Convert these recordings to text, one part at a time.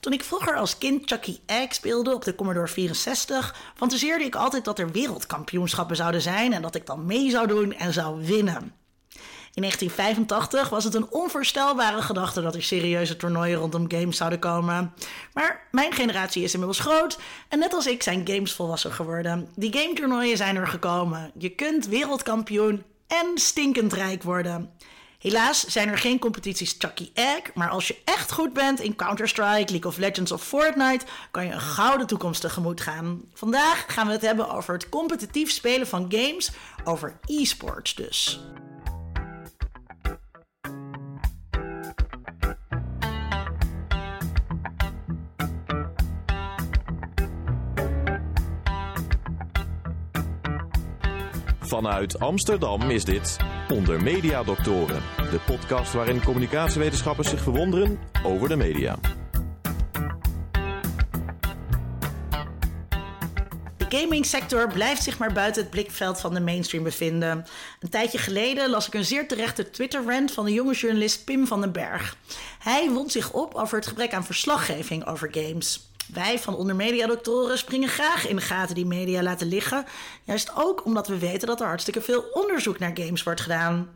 Toen ik vroeger als kind Chucky Egg speelde op de Commodore 64, fantaseerde ik altijd dat er wereldkampioenschappen zouden zijn en dat ik dan mee zou doen en zou winnen. In 1985 was het een onvoorstelbare gedachte dat er serieuze toernooien rondom games zouden komen. Maar mijn generatie is inmiddels groot en net als ik zijn games volwassen geworden. Die game toernooien zijn er gekomen. Je kunt wereldkampioen en stinkend rijk worden. Helaas zijn er geen competities Chucky Egg, maar als je echt goed bent in Counter-Strike, League of Legends of Fortnite, kan je een gouden toekomst tegemoet gaan. Vandaag gaan we het hebben over het competitief spelen van games, over e-sports dus. Vanuit Amsterdam is dit Onder Media Doctoren, de podcast waarin communicatiewetenschappers zich verwonderen over de media. De gamingsector blijft zich maar buiten het blikveld van de mainstream bevinden. Een tijdje geleden las ik een zeer terechte Twitter-rant van de jonge journalist Pim van den Berg. Hij wond zich op over het gebrek aan verslaggeving over games. Wij van onder mediadoktoren springen graag in de gaten die media laten liggen. Juist ook omdat we weten dat er hartstikke veel onderzoek naar games wordt gedaan.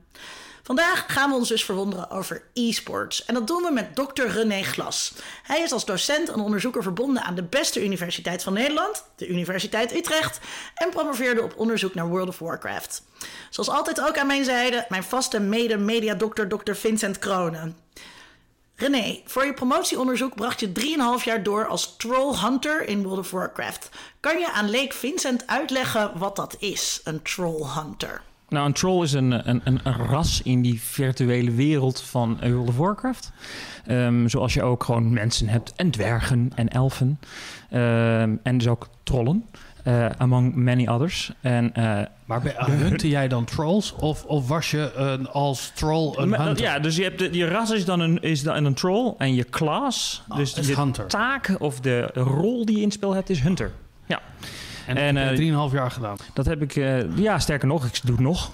Vandaag gaan we ons dus verwonderen over e-sports. En dat doen we met dokter René Glas. Hij is als docent en onderzoeker verbonden aan de beste universiteit van Nederland, de Universiteit Utrecht, en promoveerde op onderzoek naar World of Warcraft. Zoals altijd ook aan mijn zijde, mijn vaste mede-mediadokter Dr. Vincent Kronen. René, voor je promotieonderzoek bracht je 3,5 jaar door als troll hunter in World of Warcraft. Kan je aan Leek Vincent uitleggen wat dat is, een troll hunter? Nou, een troll is een, een, een, ras in die virtuele wereld van World of Warcraft. Um, zoals je ook gewoon mensen hebt en dwergen en elfen. Um, en dus ook trollen. Uh, among many others. En, uh, maar huntte jij dan trolls? Of, of was je uh, als troll een hunter? Ja, dus je, hebt de, je ras is dan een, is dan een troll. En je class, oh, dus de hunter. taak of de rol die je in het spel hebt, is hunter. Ja. En, en dat heb je 3,5 jaar gedaan? Dat heb ik, uh, ja, sterker nog, ik doe het nog.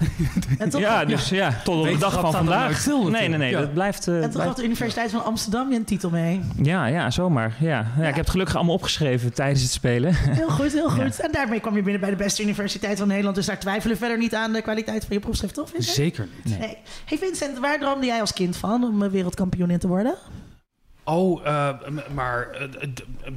ja, dus ja, tot op de dag van vandaag. Stil, nee, nee, nee, ja. dat blijft... Uh, en toch blijft... had de Universiteit van Amsterdam je een titel mee. Ja, ja, zomaar. Ja. Ja, ja. Ik heb het gelukkig allemaal opgeschreven tijdens het spelen. Heel goed, heel goed. En daarmee kwam je binnen bij de beste universiteit van Nederland. Dus daar twijfelen verder niet aan de kwaliteit van je proefschrift, toch Vincent? Zeker niet. Nee. Hey Vincent, waar droomde jij als kind van om wereldkampioen in te worden? Oh, uh, maar uh,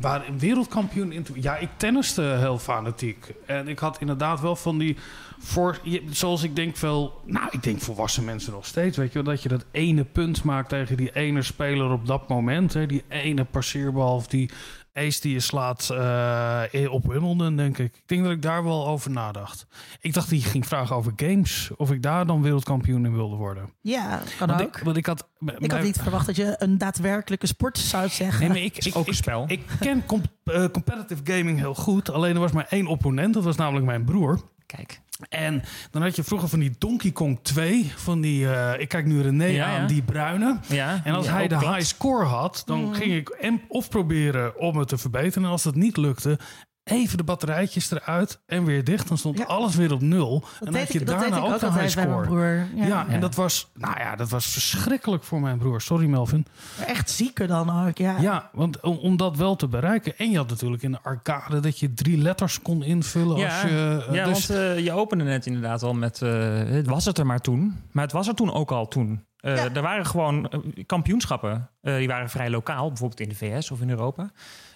waar een wereldkampioen in. Ja, ik tenniste heel fanatiek. En ik had inderdaad wel van die. Voor, zoals ik denk veel. Nou, ik denk volwassen mensen nog steeds. Weet je wel, dat je dat ene punt maakt tegen die ene speler op dat moment. Hè, die ene passeerbal of die ace die je slaat uh, op Wimbledon, denk ik. Ik denk dat ik daar wel over nadacht. Ik dacht je ging vragen over games. Of ik daar dan wereldkampioen in wilde worden. Ja, kan want ook. Ik, want ik had, ik had niet verwacht dat je een daadwerkelijke sport zou zeggen. Nee, maar ik, ik, ook een spel. Ik, ik ken comp uh, competitive gaming heel goed. Alleen er was maar één opponent. Dat was namelijk mijn broer. Kijk. En dan had je vroeger van die Donkey Kong 2, van die, uh, ik kijk nu René ja, aan, ja. die bruine. Ja, en als hij de high score had, dan mm. ging ik hem of proberen om het te verbeteren. En als dat niet lukte, even de batterijtjes eruit en weer dicht. Dan stond ja. alles weer op nul. Dat en dan had je ik, daarna ook, ook de high score. Broer. Ja, ja, en dat was, nou ja, dat was verschrikkelijk voor mijn broer. Sorry Melvin. Echt zieker dan ook, ja. Ja, want om, om, dat wel te bereiken. En je had natuurlijk in de arcade dat je drie letters kon invullen. Ja, als je, uh, ja dus... want uh, je opende net inderdaad al met, uh, het was het er maar toen. Maar het was er toen ook al toen. Uh, ja. Er waren gewoon kampioenschappen. Uh, die waren vrij lokaal, bijvoorbeeld in de VS of in Europa.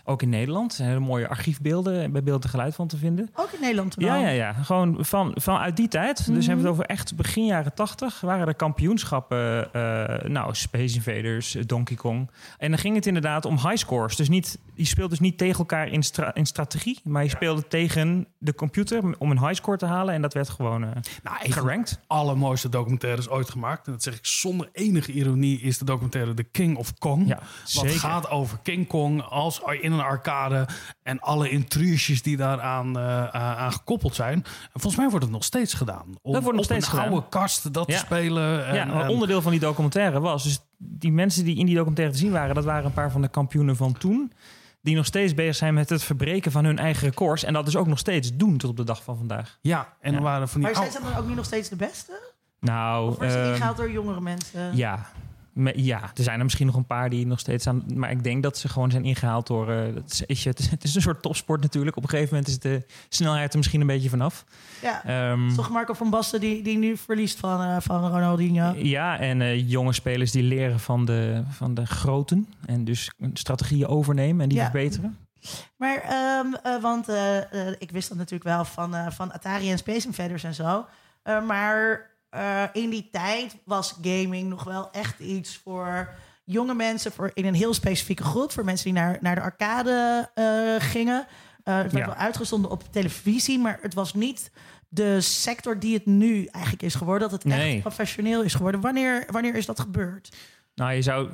Ook in Nederland. Er zijn hele mooie archiefbeelden bij beeld en geluid van te vinden. Ook in Nederland wel? Ja, ja, ja. Gewoon van, vanuit die tijd. Mm -hmm. Dus hebben we het over echt begin jaren tachtig. Waren er kampioenschappen. Uh, nou, Space Invaders, Donkey Kong. En dan ging het inderdaad om high scores. Dus niet, je speelde dus niet tegen elkaar in, stra in strategie. Maar je speelde ja. tegen de computer om een high score te halen. En dat werd gewoon uh, nou, gerankt. allermooiste documentaires ooit gemaakt. En dat zeg ik zonder enige ironie. Is de documentaire The King of Kong. Ja, wat zeker. gaat over King Kong als in een arcade en alle intrusies die daaraan uh, aan gekoppeld zijn. En volgens mij wordt het nog steeds gedaan. Om dat wordt nog op steeds een gedaan. oude kast dat ja. te spelen. En, ja, onderdeel van die documentaire was dus die mensen die in die documentaire te zien waren, dat waren een paar van de kampioenen van toen. Die nog steeds bezig zijn met het verbreken van hun eigen records. En dat dus ook nog steeds doen tot op de dag van vandaag. Ja, en ja. waren van die. Maar zijn ze dan ook niet nog steeds de beste? Nou, of wordt ingehaald door jongere mensen? Ja, Ja, er zijn er misschien nog een paar die nog steeds aan. Maar ik denk dat ze gewoon zijn ingehaald door. je- het, is, het is een soort topsport natuurlijk. Op een gegeven moment is de snelheid er misschien een beetje vanaf. Ja. Ehm, Toch Marco van Basten die, die nu verliest van, eh, van Ronaldinho. ja, en eh, jonge spelers die leren van de, van de groten. En dus strategieën overnemen en die Ja. verbeteren. Maar, ehm, eh, want ik wist dat natuurlijk wel van, van Atari en Space Invaders en zo. Maar eh, in die tijd was gaming nog wel echt iets voor jonge mensen, voor in een heel specifieke groep. Voor mensen die naar, naar de arcade eh, gingen. Eh, het werd Ja. wel uitgezonden op televisie, maar het was niet de sector die het nu eigenlijk is geworden. Dat het Nee. echt professioneel is geworden. Wanneer, wanneer is dat gebeurd? Nou, je zou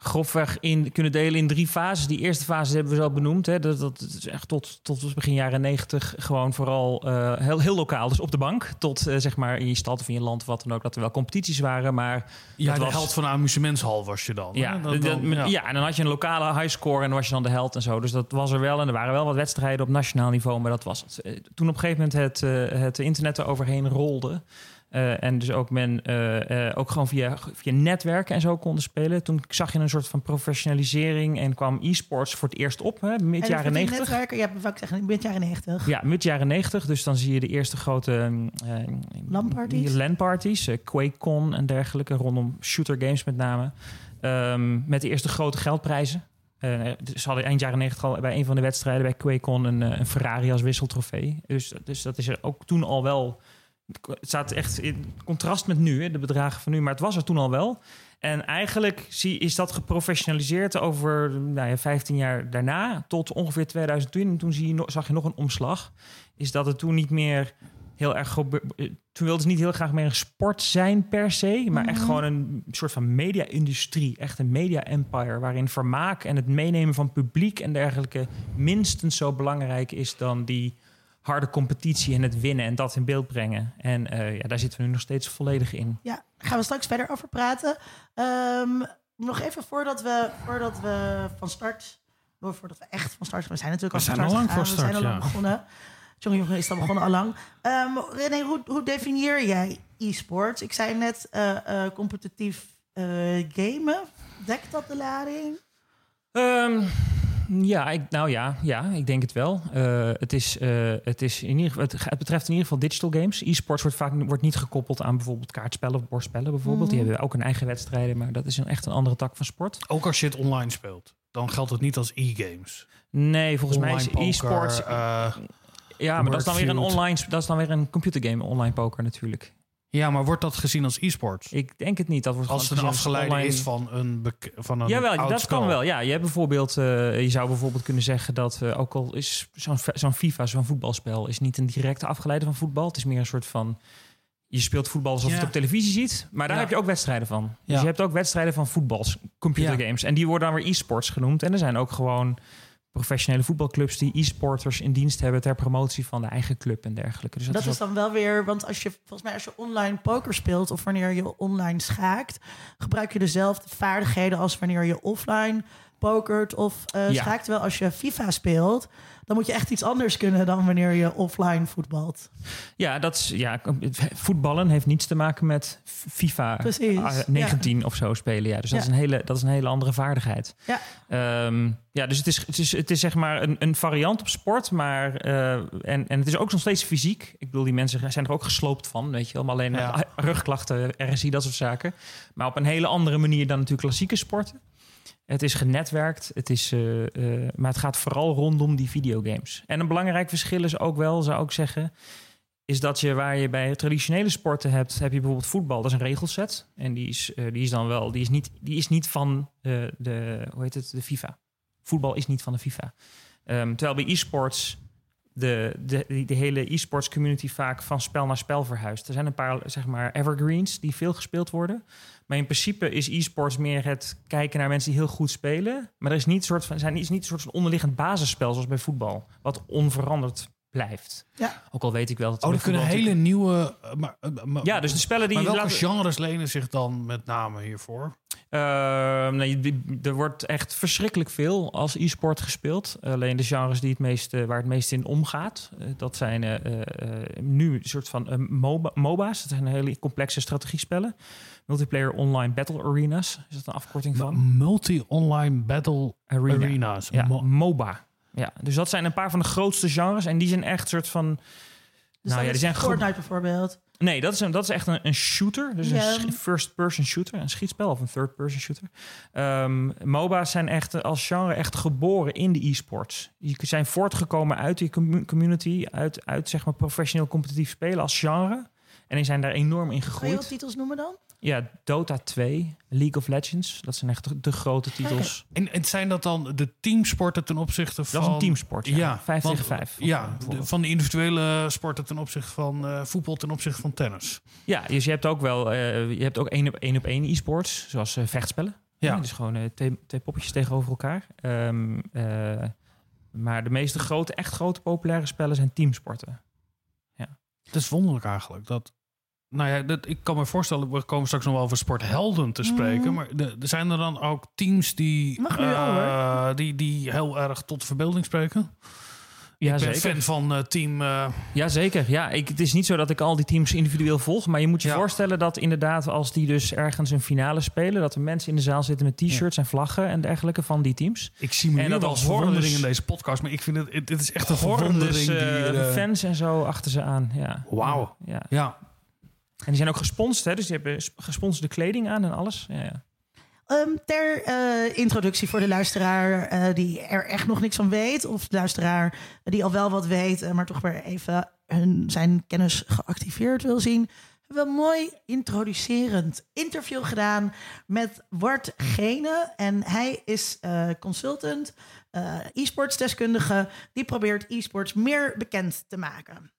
grofweg in kunnen delen in drie fases. Die eerste fase hebben we zo benoemd. Hè. Dat, dat is echt tot, tot begin jaren negentig gewoon vooral eh, heel, heel lokaal. Dus op de bank. Tot eh, zeg maar in je stad of in je land of wat dan ook. Dat er wel competities waren. Maar Ja, de was- held van de amusementshal was je dan. ja, dat- Dat ja. en dan had je een lokale highscore en dan was je dan de held en zo. Dus dat was er wel. En er waren wel wat wedstrijden op nationaal niveau, maar dat was het. Eh, Toen op een gegeven moment het, het internet er overheen rolde. Eh, en dus ook men eh, eh, ook gewoon via, via netwerken en zo konden spelen. Toen zag je een soort van professionalisering en kwam e-sports voor het eerst op, hè, mid En jaren 90. netwerken, ja, wat zeggen, mid jaren 90. Ja, mid jaren 90. Dus dan zie je de eerste grote uh, LAN-parties? LAN-parties, eh, QuakeCon en dergelijke, rondom shooter games met name. Ehm, met de eerste grote geldprijzen. Ze hadden eind jaren 90 al bij een van de wedstrijden bij QuakeCon een, een Ferrari als wisseltrofee. Dus, dus dat is er ook toen al wel. Het staat echt in contrast met nu, hè, de bedragen van nu, maar het was er toen al wel. En eigenlijk zie, is dat geprofessionaliseerd over nou ja, 15 jaar daarna tot ongeveer 2010. En toen zie je, zag je nog een omslag. Is dat het toen niet meer heel erg. eh, Toen wilden ze niet heel graag meer een sport zijn per se, maar echt Mhm. gewoon een soort van media-industrie. Echt een media-empire waarin vermaak en het meenemen van publiek en dergelijke minstens zo belangrijk is dan die harde competitie en het winnen en dat in beeld brengen. En eh, ja, daar zitten we nu nog steeds volledig in. Ja, daar gaan we straks verder over praten. Ehm, nog even voordat we, voordat we van start... Voordat we echt van start... We zijn natuurlijk We al zijn van al start lang We zijn al lang begonnen. Jongen, jongen, is dat begonnen al lang. Ehm, René, hoe, hoe definieer jij e-sports? Ik zei net eh, eh, competitief eh, gamen. Dekt dat de lading? Ehm, ja, ik, nou ja, ja, ik denk het wel. Eh, het, is, eh, het, is in ieder het, het betreft in ieder geval digital games. E-sports wordt vaak wordt niet gekoppeld aan bijvoorbeeld kaartspellen of bordspellen bijvoorbeeld. Die Mhm. hebben ook een eigen wedstrijden, maar dat is een, echt een andere tak van sport. Ook als je het online speelt, dan geldt het niet als e-games. Nee, volgens mij is e-sports... eh, ja, maar dat is dan weer een online... Dat is dan weer een computergame, online poker natuurlijk. Ja, maar wordt dat gezien als e-sports? Ik denk het niet. Dat wordt Als het een afgeleide online- is van een, van een Jawel, dat kan wel. Ja, je, hebt bijvoorbeeld, eh, je zou bijvoorbeeld kunnen zeggen dat eh, ook al is zo'n zo'n FIFA, zo'n voetbalspel, is niet een directe afgeleide van voetbal. Het is meer een soort van. Je speelt voetbal alsof je Ja. het op televisie ziet, maar daar Ja. heb je ook wedstrijden van. Dus Ja. je hebt ook wedstrijden van voetbals, computergames. En die worden dan weer e-sports genoemd. En er zijn ook gewoon professionele voetbalclubs die e-sporters in dienst hebben ter promotie van de eigen club en dergelijke. Dus dat, Dat is is dan wel weer, want als je volgens mij als je online poker speelt of wanneer je online schaakt, gebruik je dezelfde vaardigheden als wanneer je offline pokert of eh Ja. schaakt. Terwijl als je FIFA speelt, dan moet je echt iets anders kunnen dan wanneer je offline voetbalt. Ja, dat is, ja, voetballen heeft niets te maken met FIFA Precies, ah, 19 of zo spelen. Ja, dus dat, Ja. is een hele, dat is een hele andere vaardigheid. Ja. Ehm, ja, dus het is, het is, het is zeg maar een, een variant op sport, maar eh, en, en het is ook nog steeds fysiek. Ik bedoel, die mensen zijn er ook gesloopt van, weet je wel. Maar alleen Ja. eh, rugklachten, RSI, dat soort zaken. Maar op een hele andere manier dan natuurlijk klassieke sporten. Het is genetwerkt, het is, eh, eh, maar het gaat vooral rondom die videogames. En een belangrijk verschil is ook wel, zou ik zeggen, is dat je waar je bij traditionele sporten hebt, heb je bijvoorbeeld voetbal, dat is een regelset. En die is, eh, die is dan wel, die is niet, die is niet van de, hoe heet het, de FIFA. Voetbal is niet van de FIFA. Ehm, terwijl bij e-sports de, de, de hele e-sports community vaak van spel naar spel verhuist. Er zijn een paar zeg maar evergreens die veel gespeeld worden. Maar in principe is e-sports meer het kijken naar mensen die heel goed spelen. Maar er is niet, soort van, zijn, is niet een soort van onderliggend basisspel zoals bij voetbal. Wat onveranderd blijft. Ja. Ook al weet ik wel dat... Oh, er kunnen hele nieuwe... eh, maar, eh, maar- Ja, dus de spellen die... maar welke laten- genres lenen zich dan met name hiervoor? Ehm, nee, die- er wordt echt verschrikkelijk veel als e-sport gespeeld. Alleen de genres die het meest, eh, waar het meest in omgaat, dat zijn eh, eh, eh, nu een soort van MOBA, MOBA's. Dat zijn hele complexe strategiespellen. Multiplayer Online Battle Arenas is dat een afkorting van? Multi-online battle Arena. arenas. Ja, Mo- MOBA. Ja, dus dat zijn een paar van de grootste genres. En die zijn echt soort van... Dus nou ja, die zijn Fortnite bijvoorbeeld. Nee, dat is, een, dat is echt een, een shooter. Dus een first-person shooter. Een schietspel of een third-person shooter. Ehm, MOBA's zijn echt als genre echt geboren in de e-sports. Die zijn voortgekomen uit die commu- community. Uit, uit zeg maar professioneel competitief spelen als genre. En die zijn daar enorm in Kan je wat gegroeid. titels noemen dan? Ja, Dota 2, League of Legends. Dat zijn echt de, grote titels. En, en zijn dat dan de teamsporten ten opzichte van... Dat is een teamsport, ja. Ja, Vijf want- tegen vijf. Ja, bijvoorbeeld. de- van de individuele sporten ten opzichte van eh, voetbal ten opzichte van tennis. Ja, dus je hebt ook wel eh, je hebt ook één op één op één e-sports, zoals eh, vechtspellen. Ja. Ja. dus gewoon eh, twee, twee poppetjes tegenover elkaar. Ehm, eh, maar de meeste grote, echt grote populaire spellen zijn teamsporten. Het is wonderlijk eigenlijk dat... Nou ja, dat, ik kan me voorstellen, we komen straks nog wel over sporthelden te spreken. Mhm. Maar de, er zijn er dan ook teams die, Mag nu eh, al, hoor. die, die heel erg tot de verbeelding spreken? Ja, ik ben zeker. fan van eh, team... eh, Ja, zeker. Ja, ik, het is niet zo dat ik al die teams individueel volg. Maar je moet je Ja. voorstellen dat inderdaad als die dus ergens een finale spelen... dat er mensen in de zaal zitten met t-shirts en vlaggen en dergelijke van die teams. ik zie me En nu dat wel als verwondering hordes- in deze podcast. Maar ik vind het, dit is echt een verwondering. eh, eh, fans en zo achter ze aan. Ja. Wauw. Ja. Ja, En die zijn ook gesponsord, hè? dus die hebben sp- gesponsorde kleding aan en alles. Ja, ja. Ehm, ter eh, introductie voor de luisteraar eh, die er echt nog niks van weet. Of de luisteraar die al wel wat weet, eh, maar toch weer even hun, zijn kennis geactiveerd wil zien. Hebben we een mooi introducerend interview gedaan met Wart Gene. En hij is consultant, e-sports deskundige. Die probeert e-sports meer bekend te maken.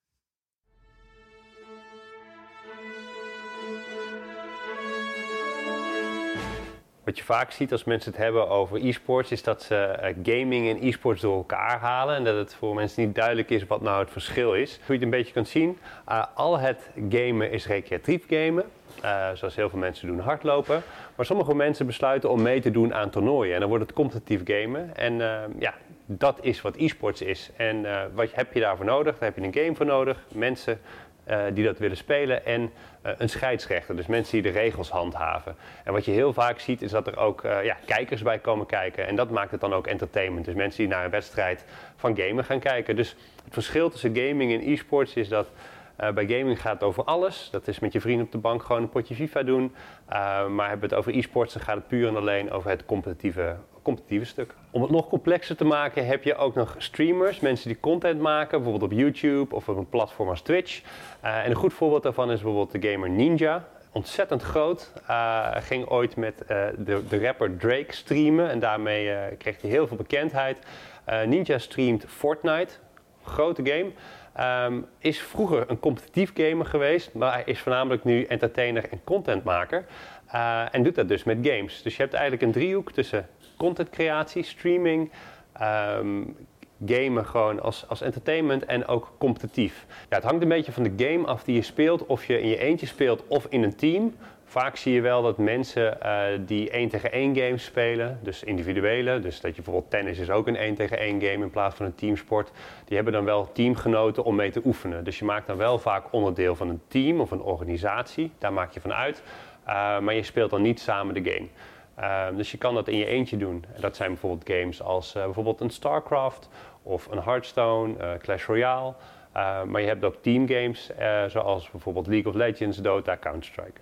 Wat je vaak ziet als mensen het hebben over e-sports, is dat ze eh, gaming en e-sports door elkaar halen. En dat het voor mensen niet duidelijk is wat nou het verschil is. Hoe je het een beetje kunt zien, eh, al het gamen is recreatief gamen. Eh, zoals heel veel mensen doen hardlopen. Maar sommige mensen besluiten om mee te doen aan toernooien. En dan wordt het competitief gamen. En ja, dat is wat e-sports is. En wat heb je daarvoor nodig? Daar heb je een game voor nodig. Mensen eh, die dat willen spelen en eh, een scheidsrechter. Dus mensen die de regels handhaven. En wat je heel vaak ziet is dat er ook eh, ja, kijkers bij komen kijken. En dat maakt het dan ook entertainment. Dus mensen die naar een wedstrijd van gamen gaan kijken. Dus het verschil tussen gaming en e-sports is dat bij gaming gaat het over alles. Dat is met je vrienden op de bank gewoon een potje FIFA doen. Maar hebben we het over e-sports, dan gaat het puur en alleen over het competitieve, competitieve stuk. Om het nog complexer te maken heb je ook nog streamers, mensen die content maken, bijvoorbeeld op YouTube of op een platform als Twitch. Eh, en een goed voorbeeld daarvan is bijvoorbeeld de gamer Ninja. Ontzettend groot. Eh, ging ooit met eh, de, de rapper Drake streamen en daarmee kreeg hij heel veel bekendheid. Ninja streamt Fortnite, grote game. Ehm, is vroeger een competitief gamer geweest, maar hij is voornamelijk nu entertainer en contentmaker. En doet dat dus met games. Dus je hebt eigenlijk een driehoek tussen contentcreatie, streaming, ehm, gamen gewoon als, als entertainment en ook competitief. Ja, het hangt een beetje van de game af die je speelt, of je in je eentje speelt of in een team. Vaak zie je wel dat mensen eh, die 1 tegen 1 games spelen, dus individuele, dus dat je bijvoorbeeld tennis is ook een 1 tegen 1 game in plaats van een teamsport, die hebben dan wel teamgenoten om mee te oefenen. Dus je maakt dan wel vaak onderdeel van een team of een organisatie, daar maak je van uit, Eh, maar je speelt dan niet samen de game. Uh, dus je kan dat in je eentje doen. En dat zijn bijvoorbeeld games als uh, bijvoorbeeld een StarCraft of een Hearthstone, uh, Clash Royale. Uh, maar je hebt ook teamgames zoals bijvoorbeeld League of Legends, Dota, Counter-Strike.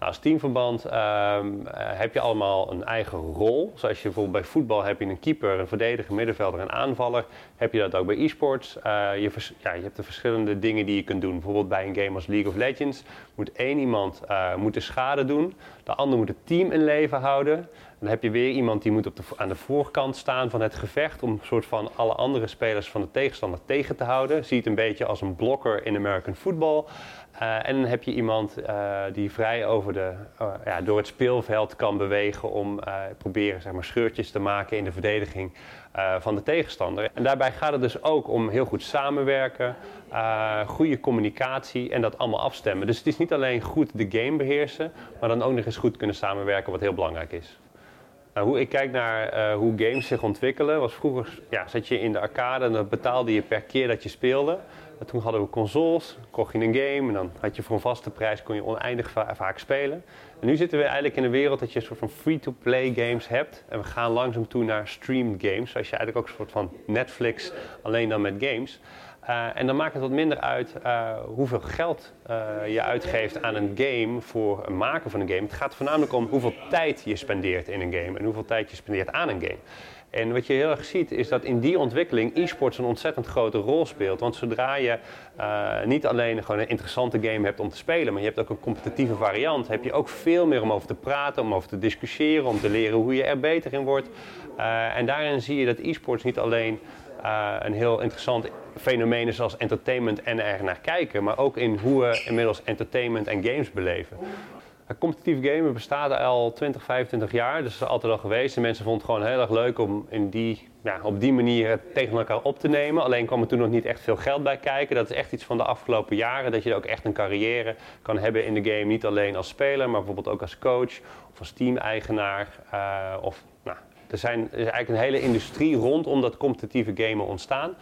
Nou, als teamverband um, heb je allemaal een eigen rol. Zoals je bijvoorbeeld bij voetbal heb je een keeper, een verdediger, middenvelder en aanvaller. Heb je dat ook bij e-sports. je, ja, je hebt de verschillende dingen die je kunt doen. Bijvoorbeeld bij een game als League of Legends moet één iemand moet de schade doen. De ander moet het team in leven houden. Dan heb je weer iemand die moet op de, aan de voorkant staan van het gevecht om een soort van alle andere spelers van de tegenstander tegen te houden. Zie het een beetje als een blokker in American football. Uh, en dan heb je iemand uh, die vrij over de, uh, ja, door het speelveld kan bewegen om proberen zeg maar, scheurtjes te maken in de verdediging van de tegenstander. En daarbij gaat het dus ook om heel goed samenwerken, goede communicatie en dat allemaal afstemmen. Dus het is niet alleen goed de game beheersen, maar dan ook nog eens goed kunnen samenwerken, wat heel belangrijk is. Nou, hoe ik kijk naar hoe games zich ontwikkelen, was vroeger ja, zat je in de arcade en dan betaalde je per keer dat je speelde. En toen hadden we consoles, kocht je een game en dan had je voor een vaste prijs kon je oneindig vaak spelen. En nu zitten we eigenlijk in een wereld dat je een soort van free-to-play games hebt. En we gaan langzaam toe naar streamed games. Zoals je eigenlijk ook een soort van Netflix, alleen dan met games. Uh, en dan maakt het wat minder uit uh, hoeveel geld uh, je uitgeeft aan een game voor het maken van een game. Het gaat voornamelijk om hoeveel tijd je spendeert in een game en hoeveel tijd je spendeert aan een game. En wat je heel erg ziet is dat in die ontwikkeling e-sports een ontzettend grote rol speelt. Want zodra je uh, niet alleen gewoon een interessante game hebt om te spelen, maar je hebt ook een competitieve variant, heb je ook veel meer om over te praten, om over te discussiëren, om te leren hoe je er beter in wordt. Uh, en daarin zie je dat e-sports niet alleen uh, een heel interessant fenomeen is als entertainment en er naar kijken, maar ook in hoe we inmiddels entertainment en games beleven. Competitief gamen bestaat al 20, 25 jaar, dus dat is altijd al geweest. En mensen vonden het gewoon heel erg leuk om in die, ja, op die manier tegen elkaar op te nemen. Alleen kwam er toen nog niet echt veel geld bij kijken. Dat is echt iets van de afgelopen jaren, dat je ook echt een carrière kan hebben in de game. Niet alleen als speler, maar bijvoorbeeld ook als coach of als team-eigenaar. Uh, of, nou, er, zijn, is eigenlijk een hele industrie rondom dat competitieve gamen ontstaan.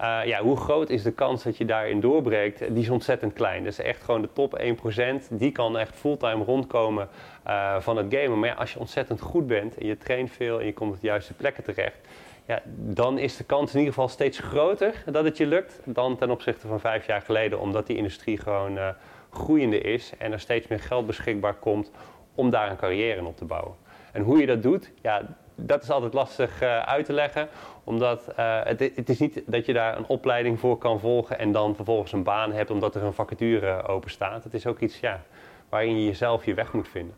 Uh, ja, hoe groot is de kans dat je daarin doorbreekt? Die is ontzettend klein. Dus echt gewoon de top 1%, die kan echt fulltime rondkomen uh, van het gamen. Maar als je ontzettend goed bent en je traint veel en je komt op de juiste plekken terecht, ja, dan is de kans in ieder geval steeds groter dat het je lukt dan ten opzichte van vijf jaar geleden, omdat die industrie gewoon uh, groeiende is en er steeds meer geld beschikbaar komt om daar een carrière in op te bouwen. En hoe je dat doet, ja, dat is altijd lastig uh, uit te leggen. Omdat uh, het, het, is niet dat je daar een opleiding voor kan volgen en dan vervolgens een baan hebt omdat er een vacature open staat. Het is ook iets ja, waarin je jezelf je weg moet vinden.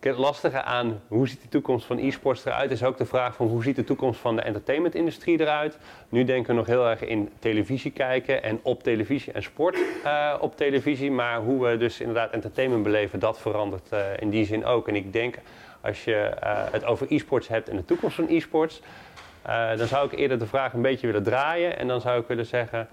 Het lastige aan hoe ziet de toekomst van e-sports eruit is ook de vraag van hoe ziet de toekomst van de entertainmentindustrie eruit. Nu denken we nog heel erg in televisie kijken en op televisie en sport op televisie. Maar hoe we dus inderdaad entertainment beleven, dat verandert in die zin ook. En ik denk als je uh, het over e-sports hebt en de toekomst van e-sports, uh, dan zou ik eerder de vraag een beetje willen draaien. En dan zou ik willen zeggen,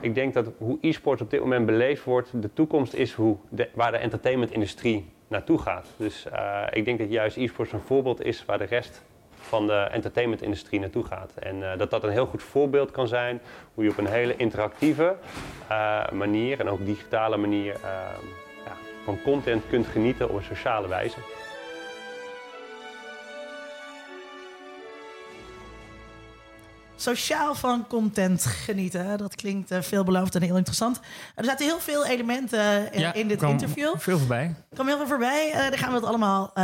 ik denk dat hoe e-sports op dit moment beleefd wordt, de toekomst is hoe de, waar de entertainmentindustrie naartoe gaat. Dus uh, ik denk dat juist e-sports een voorbeeld is waar de rest van de entertainmentindustrie naartoe gaat. En dat dat een heel goed voorbeeld kan zijn hoe je op een hele interactieve manier en ook digitale manier ja, van content kunt genieten op een sociale wijze. Sociaal van content genieten. Dat klinkt uh, veelbelovend en heel interessant. Er zaten heel veel elementen uh, ja, in dit kwam interview. Veel voorbij. Kwam heel veel voorbij. Uh, daar gaan we het allemaal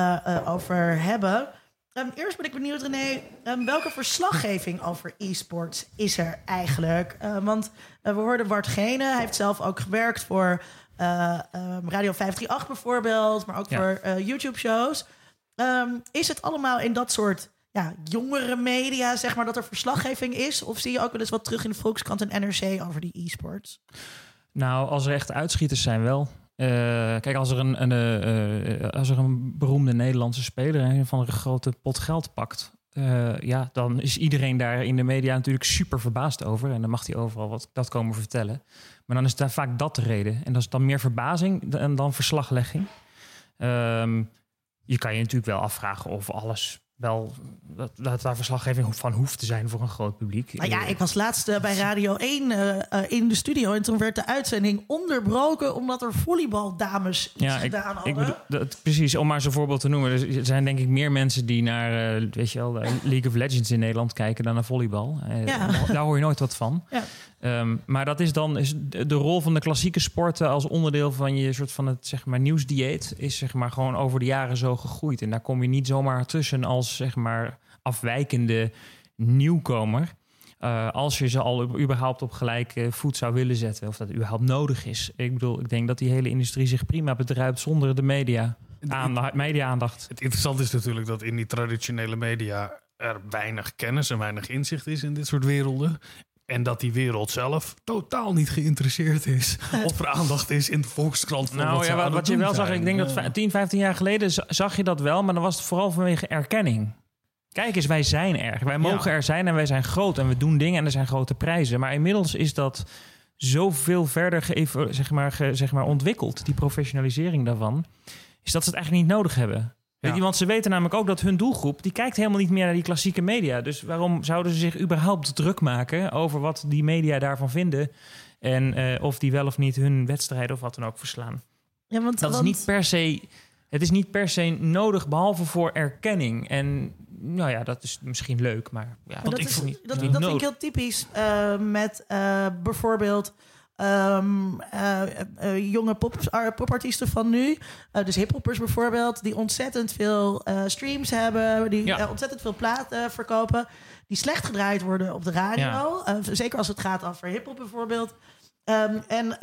over hebben. Um, eerst ben ik benieuwd, René, um, welke verslaggeving over e-sports is er eigenlijk? want we hoorden Bart Gene, hij heeft zelf ook gewerkt voor um, Radio 538 bijvoorbeeld, maar ook ja. voor YouTube-shows. is het allemaal in dat soort ja, jongere media, zeg maar, dat er verslaggeving is? Of zie je ook wel eens wat terug in de Volkskrant en NRC over die e-sports? Nou, als er echt uitschieters zijn wel. Uh, kijk, als er een, een, uh, als er een beroemde Nederlandse speler een van een grote pot geld pakt, ja, dan is iedereen daar in de media natuurlijk super verbaasd over. En dan mag hij overal wat dat komen vertellen. Maar dan is daar vaak dat de reden. En dat is dan meer verbazing dan, dan verslaglegging. Um, je kan je natuurlijk wel afvragen of alles wel dat, dat daar verslaggeving van hoeft te zijn voor een groot publiek. Nou ja, ik was laatst uh, bij Radio 1 uh, uh, in de studio en toen werd de uitzending onderbroken omdat er volleybaldames iets ja, ik, gedaan hadden. Ik bedoel, dat, precies, om maar zo'n voorbeeld te noemen. Er zijn denk ik meer mensen die naar weet je wel, League of Legends in Nederland kijken dan naar volleybal. Ja. Daar hoor je nooit wat van. Ja. Um, maar dat is dan is de rol van de klassieke sporten als onderdeel van je soort van het zeg maar nieuwsdieet is zeg maar gewoon over de jaren zo gegroeid en daar kom je niet zomaar tussen als zeg maar afwijkende nieuwkomer. Uh, als je ze al überhaupt op gelijke voet zou willen zetten, of dat überhaupt nodig is. Ik bedoel, ik denk dat die hele industrie zich prima bedruipt zonder de media. Aandacht, media-aandacht. Het interessante is natuurlijk dat in die traditionele media er weinig kennis en weinig inzicht is in dit soort werelden. En dat die wereld zelf totaal niet geïnteresseerd is. of er aandacht is in de Volkskrant. Van Nou wat ze ja, wat, je wel zag, ik denk dat Ja. va- 10, 15 jaar geleden za- zag je dat wel, maar dan was het vooral vanwege erkenning. Kijk eens, wij zijn er. Wij mogen er zijn en wij zijn groot en we doen dingen en er zijn grote prijzen. Maar inmiddels is dat zoveel verder zeg maar, ge- zeg maar ontwikkeld, die professionalisering daarvan, is dat ze het eigenlijk niet nodig hebben. Weet Ja. je, want ze weten namelijk ook dat hun doelgroep, die kijkt helemaal niet meer naar die klassieke media. Dus waarom zouden ze zich überhaupt druk maken over wat die media daarvan vinden? En eh, of die wel of niet hun wedstrijden of wat dan ook verslaan. Ja, want, Dat is niet per se. Het is niet per se nodig, behalve voor erkenning. En nou ja, dat is misschien leuk, maar ja, Maar dat, ik is, vond niet, dat, dat vind ik heel typisch eh, met eh, bijvoorbeeld ehm, eh, eh, jonge pop, ar- popartiesten van nu. Eh, dus hiphoppers bijvoorbeeld, die ontzettend veel streams hebben, die Ja. ontzettend veel platen verkopen, die slecht gedraaid worden op de radio. Ja. Zeker als het gaat over hiphop bijvoorbeeld. Ehm, en,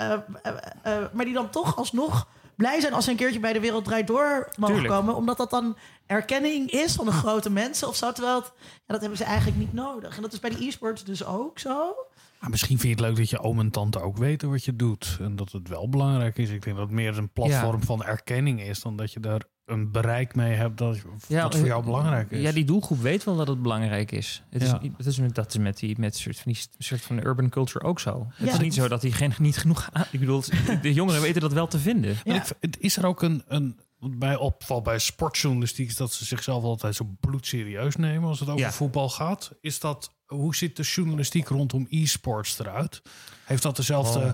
maar die dan toch alsnog blij zijn als ze een keertje bij de Wereld Draait Door mogen Tuurlijk. komen. Omdat dat dan erkenning is van de grote mensen of zo. Terwijl het, ja, dat hebben ze eigenlijk niet nodig. En dat is bij de e-sports dus ook zo. Maar misschien vind je het leuk dat je oom en tante ook weten wat je doet. En dat het wel belangrijk is. Ik denk dat het meer een platform van erkenning is. Dan dat je daar een bereik mee hebt dat, dat voor jou belangrijk is. Ja, die doelgroep weet wel dat het belangrijk is. Het Ja. is, het is met, dat is met die met soort van die soort van urban culture ook zo. Het Ja. is niet zo dat die geen niet genoeg. aan- Ik bedoel, de jongeren weten dat wel te vinden. Ja. Maar ik, het is er ook een, een bij opval bij sportjournalistiek is dat ze zichzelf altijd zo bloedserieus nemen als het over Ja. voetbal gaat. Is dat hoe ziet de journalistiek rondom e-sports eruit? Heeft dat dezelfde Oh.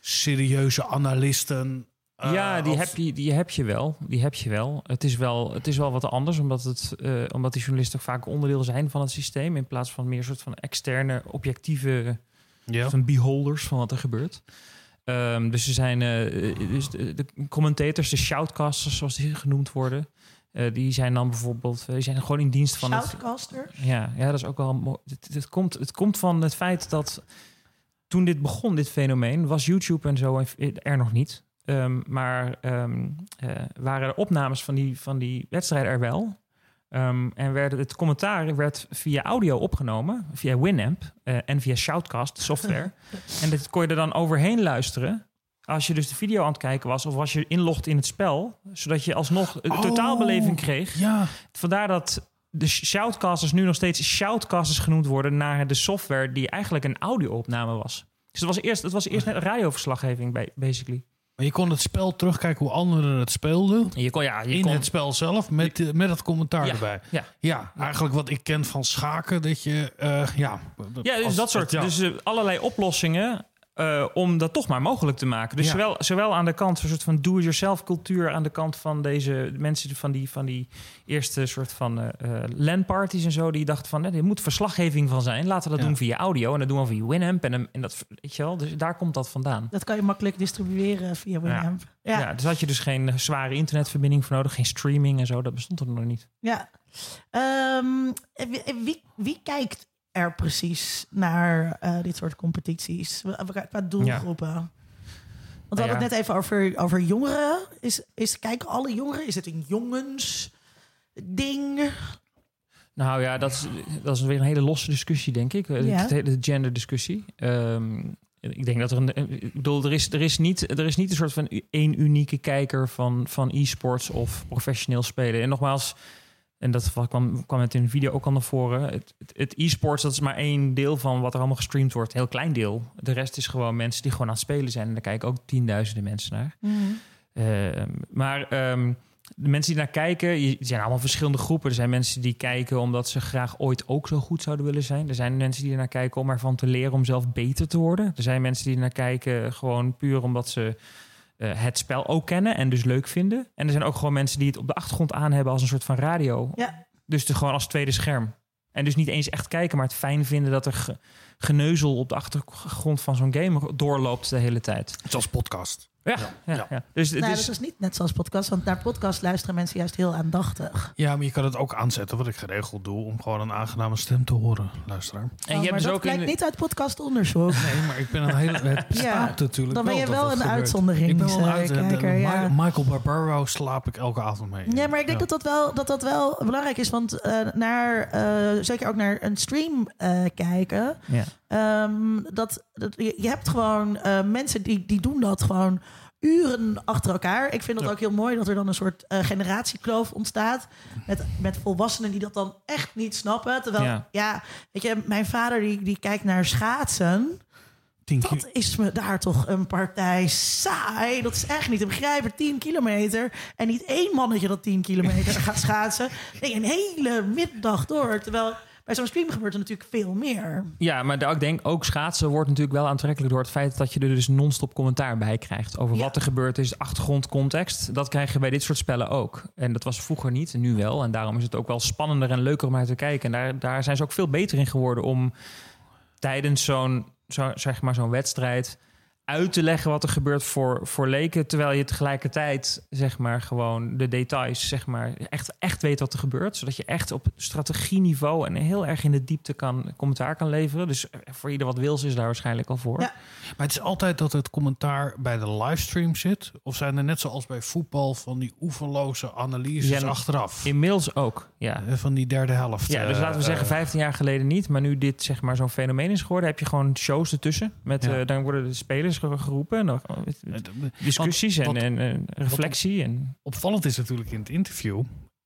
serieuze analisten? eh, ja, die als- heb, je, die heb je wel. Die heb je wel. Het is wel, het is wel wat anders, omdat, het, eh, omdat die journalisten vaak onderdeel zijn van het systeem. In plaats van meer soort van externe, objectieve Ja. van beholders van wat er gebeurt. Ehm, dus ze zijn dus de, de commentators, de shoutcasters, zoals die genoemd worden. eh, die zijn dan bijvoorbeeld, die zijn gewoon in dienst van het. Shoutcaster. Ja, ja, dat is ook wel mooi. Het, het, komt, het komt van het feit dat toen dit begon, dit fenomeen, was YouTube en zo er nog niet. Ehm, maar ehm, eh, waren er opnames van die, van die wedstrijden er wel. Ehm, en werd het commentaar werd via audio opgenomen, via Winamp eh, en via Shoutcast software. en dit kon je er dan overheen luisteren. Als je dus de video aan het kijken was, of als je inlogt in het spel, zodat je alsnog een Oh. totaalbeleving kreeg. Ja, Vandaar dat de shoutcasters nu nog steeds shoutcasters genoemd worden naar de software die eigenlijk een audio-opname was. Dus het was eerst, het was eerst net radioverslaggeving, ba- basically. Maar je kon het spel terugkijken hoe anderen het speelden. En je kon, ja, je in kon, het spel zelf, met, eh, met het commentaar Ja, erbij. ja. Ja, eigenlijk wat ik ken van schaken, dat je, eh, ja... ja, dus als- dat soort, ja. dus eh, allerlei oplossingen eh, om dat toch maar mogelijk te maken. Dus Ja. zowel, zowel aan de kant van een soort van do-it-yourself cultuur, aan de kant van deze mensen van die, van die eerste soort van eh eh, LAN-parties en zo, die dachten van, er moet verslaggeving van zijn. Laten we dat Ja. doen via audio en dat doen we via Winamp en, en dat, weet je wel, dus daar komt dat vandaan. Dat kan je makkelijk distribueren via Winamp. Ja. Ja. dus had je dus geen zware internetverbinding voor nodig, geen streaming en zo, dat bestond er nog niet. Ja. Ehm, wie, wie, wie kijkt er precies naar eh, dit soort competities? Qua- doelgroepen. Want we hadden het net even over, over jongeren. Is, is, kijken alle jongeren? Is het een jongens ding? Nou ja, dat is, dat is weer een hele losse discussie, denk ik. Eh, Ja. De hele genderdiscussie. Ehm ik denk dat er een. Ik bedoel, er is, er is, niet, er is niet een soort van één unieke kijker van, van e-sports of professioneel spelen. En nogmaals, en dat kwam, kwam het in de video ook al naar voren. Het, het, het e-sports, dat is maar één deel van wat er allemaal gestreamd wordt. Heel klein deel. De rest is gewoon mensen die gewoon aan het spelen zijn. En daar kijken ook tienduizenden mensen naar. Ehm, maar ehm, de mensen die naar kijken, je- zijn allemaal verschillende groepen. Er zijn mensen die kijken omdat ze graag ooit ook zo goed zouden willen zijn. Er zijn mensen die naar kijken om ervan te leren om zelf beter te worden. Er zijn mensen die naar kijken gewoon puur omdat ze eh, het spel ook kennen en dus leuk vinden. En er zijn ook gewoon mensen die het op de achtergrond aan hebben als een soort van radio. Ja. Dus de, gewoon als tweede scherm. En dus niet eens echt kijken, maar het fijn vinden dat er geneuzel op de achtergrond van zo'n game doorloopt de hele tijd. Zoals podcast. Ja, ja, Ja. ja. Dus, Nou, dus dat is niet net zoals podcast, want naar podcast luisteren mensen juist heel aandachtig. Ja, maar je kan het ook aanzetten, wat ik geregeld doe, om gewoon een aangename stem te horen, luisteraar. en Oh, je maar hebt dus dat ook in blijkt de- niet uit podcastonderzoek. Nee, maar ik ben een hele. Het bestaat Ja, natuurlijk. dan ben je wel een uitzondering, Ik ben wel een eh, uitzondering. ja. Michael Barbaro slaap ik elke avond mee. Ja, maar ik denk dat, dat, wel, dat dat wel belangrijk is. Want eh, naar, eh, zeker ook naar een stream eh, kijken. Ja. Ehm, dat, dat, je, hebt gewoon eh, mensen die, die doen dat gewoon uren achter elkaar. Ik vind dat Ja. ook heel mooi dat er dan een soort eh, generatiekloof ontstaat. Met, met volwassenen die dat dan echt niet snappen. Terwijl, Ja. ja, weet je, mijn vader die, die kijkt naar schaatsen. Dat is me daar toch een partij saai. Dat is echt niet te begrijpen. 10 kilometer. En niet één mannetje dat 10 kilometer gaat schaatsen. Nee, een hele middag door. Terwijl bij zo'n stream gebeurt er natuurlijk veel meer. Ja, maar daar- ik denk ook schaatsen wordt natuurlijk wel aantrekkelijk door het feit dat je er dus non-stop commentaar bij krijgt. Over Ja. wat er gebeurd is, achtergrondcontext. Dat krijg je bij dit soort spellen ook. En dat was vroeger niet, en nu wel. En daarom is het ook wel spannender en leuker om naar te kijken. En daar, daar zijn ze ook veel beter in geworden om tijdens zo'n zo, zeg maar zo'n wedstrijd uit te leggen wat er gebeurt voor, voor leken. Terwijl je tegelijkertijd zeg maar gewoon de details zeg maar echt, echt weet wat er gebeurt. Zodat je echt op strategieniveau en heel erg in de diepte kan commentaar kan leveren. Dus voor ieder wat wils is daar waarschijnlijk al voor. Ja. Maar het is altijd dat het commentaar bij de livestream zit. Of zijn er net zoals bij voetbal van die oeverloze analyses Ja, achteraf? Inmiddels ook, ja. Eh, Van die derde helft. Ja, dus eh, laten we zeggen eh, 15 jaar geleden niet. Maar nu dit zeg maar zo'n fenomeen is geworden... heb je gewoon shows ertussen. Met, Ja. eh, dan worden de spelers ge- geroepen. En discussies wat- en, en, en reflectie. En, opvallend is natuurlijk in het interview,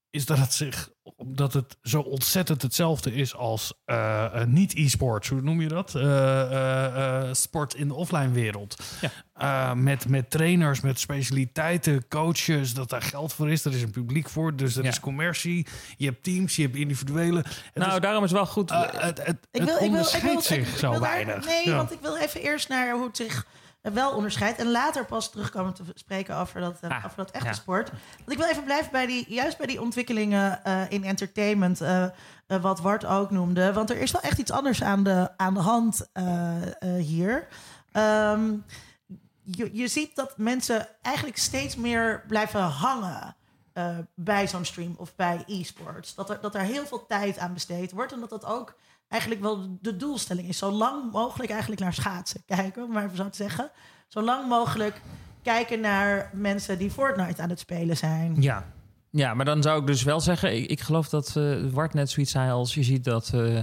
is dat het zich dat het zo ontzettend hetzelfde is als eh, eh, niet e-sports. Hoe noem je dat? Eh, sport in de offline wereld. Ja. Eh, met, met trainers, met specialiteiten, coaches, dat daar geld voor is. Er is een publiek voor, dus er Ja. is commercie. Je hebt teams, je hebt individuele. Het nou, is, daarom is wel goed. het, het, Ik het wil, ik wil, ik zich ik zo wil daar- weinig. nee, Ja. want ik wil even eerst naar hoe het zich wel onderscheidt. En later pas terugkomen te spreken over dat, eh, Ah, over dat echte ja. sport. Want ik wil even blijven bij die, juist bij die ontwikkelingen eh, in entertainment. eh, wat Wart ook noemde. Want er is wel echt iets anders aan de, aan de hand hier. Ehm, je, je ziet dat mensen eigenlijk steeds meer blijven hangen. bij zo'n stream of bij e-sports. Dat er, dat er heel veel tijd aan besteed wordt. En dat dat ook eigenlijk wel de doelstelling is. Zo lang mogelijk eigenlijk naar schaatsen kijken, om maar even zeggen. Zo lang mogelijk kijken naar mensen die Fortnite aan het spelen zijn. Ja. ja, maar dan zou ik dus wel zeggen... Ik, ik geloof dat eh Wart net zoiets zei als je ziet dat... eh,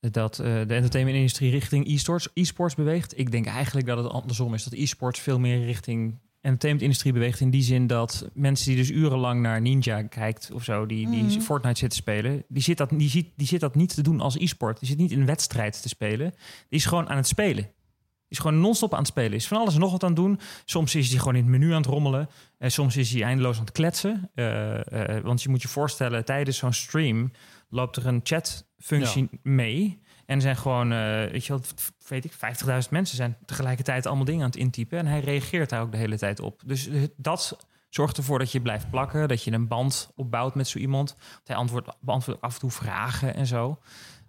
dat eh, de entertainmentindustrie richting e-sports, e-sports beweegt. Ik denk eigenlijk dat het andersom is. Dat e-sports veel meer richting entertainmentindustrie beweegt. In die zin dat mensen die dus urenlang naar Ninja kijkt of zo... die, die Mhm. Fortnite zitten spelen... Die zit, dat, die, ziet, die zit dat niet te doen als e-sport. Die zit niet in een wedstrijd te spelen. Die is gewoon aan het spelen. Die is gewoon non-stop aan het spelen. Is van alles en nog wat aan het doen. Soms is hij gewoon in het menu aan het rommelen. En soms is hij eindeloos aan het kletsen. Eh, eh, want je moet je voorstellen, tijdens zo'n stream loopt er een chatfunctie mee. En zijn gewoon, eh, weet je wat, weet ik, 50.000 mensen zijn tegelijkertijd allemaal dingen aan het intypen. En hij reageert daar ook de hele tijd op. Dus dat zorgt ervoor dat je blijft plakken. Dat je een band opbouwt met zo iemand. Hij antwoordt, beantwoordt af en toe vragen en zo.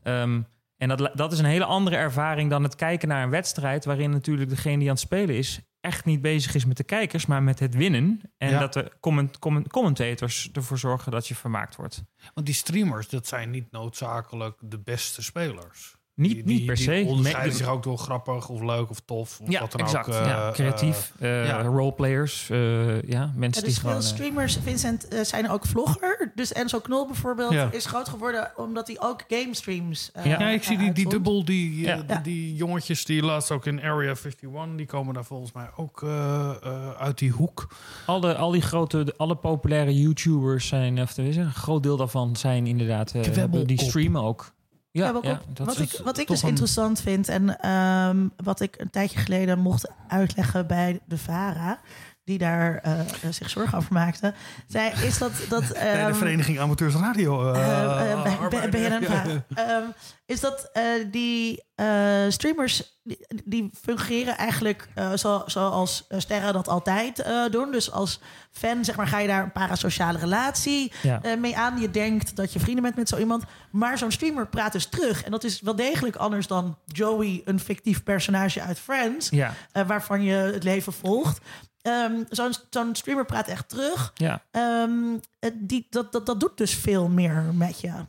Ehm, en dat, dat is een hele andere ervaring dan het kijken naar een wedstrijd... waarin natuurlijk degene die aan het spelen is... echt niet bezig is met de kijkers, maar met het winnen. En Ja. dat de comment, comment- commentators ervoor zorgen dat je vermaakt wordt. Want die streamers, dat zijn niet noodzakelijk de beste spelers. Niet, Die- niet per die se. onderscheiden zich ook door grappig of leuk of tof. Of ja, wat dan exact. ook. eh, ja, creatief. eh ja. Roleplayers. eh, ja, mensen Ja, die dus gewoon... veel eh, streamers, Vincent, eh, zijn ook vlogger. Dus Enzo Knol bijvoorbeeld Ja. is groot geworden omdat hij ook game streams uh, Ja. Ja, ik zie die, die dubbel, die, Ja. eh, die, die jongetjes die laatst ook in Area 51, die komen daar volgens mij ook eh, eh, uit die hoek. al, de, al die grote, de- alle populaire YouTubers zijn, of tenminste, een groot deel daarvan zijn inderdaad, eh, die streamen ook. Ja, wat, ja, wat, is ik, wat ik dus een- interessant vind en ehm, wat ik een tijdje geleden mocht uitleggen bij de VARA. Die daar eh, eh, zich zorgen over maakte, zei is dat... dat Bij de ehm, Vereniging Amateurs Radio. eh, bij-. Ehm, is dat eh, die eh, streamers die, die fungeren eigenlijk eh, zo, zoals sterren dat altijd eh, doen. Dus als fan zeg maar, ga je daar een parasociale relatie Ja. eh, mee aan. Je denkt dat je vrienden bent met zo iemand. Maar zo'n streamer praat dus terug. En dat is wel degelijk anders dan Joey, een fictief personage uit Friends. Ja, eh, waarvan je het leven volgt. Ehm, zo'n, streamer praat echt terug. ja. Ehm, eh, die, dat, dat, dat doet dus veel meer met je ja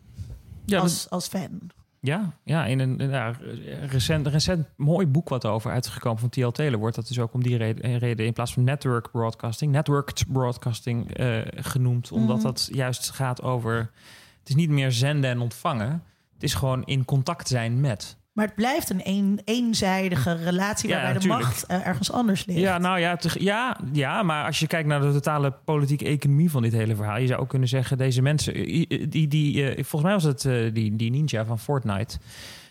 dat- als, als fan. Ja, ja in een recent, recent mooi boek wat over uitgekomen van T.L. Taylor wordt dat dus ook om die reden, reden in plaats van network broadcasting, networked broadcasting eh, genoemd. Omdat Mhm. dat juist gaat over, het is niet meer zenden en ontvangen. Het is gewoon in contact zijn met. Maar het blijft een, een eenzijdige relatie Ja, waarbij natuurlijk. de macht eh, ergens anders ligt. Ja, nou ja, te- ja, ja, maar als je kijkt naar de totale politieke economie van dit hele verhaal, je zou ook kunnen zeggen, deze mensen, i- die, die, eh, volgens mij was het eh, die, die ninja van Fortnite.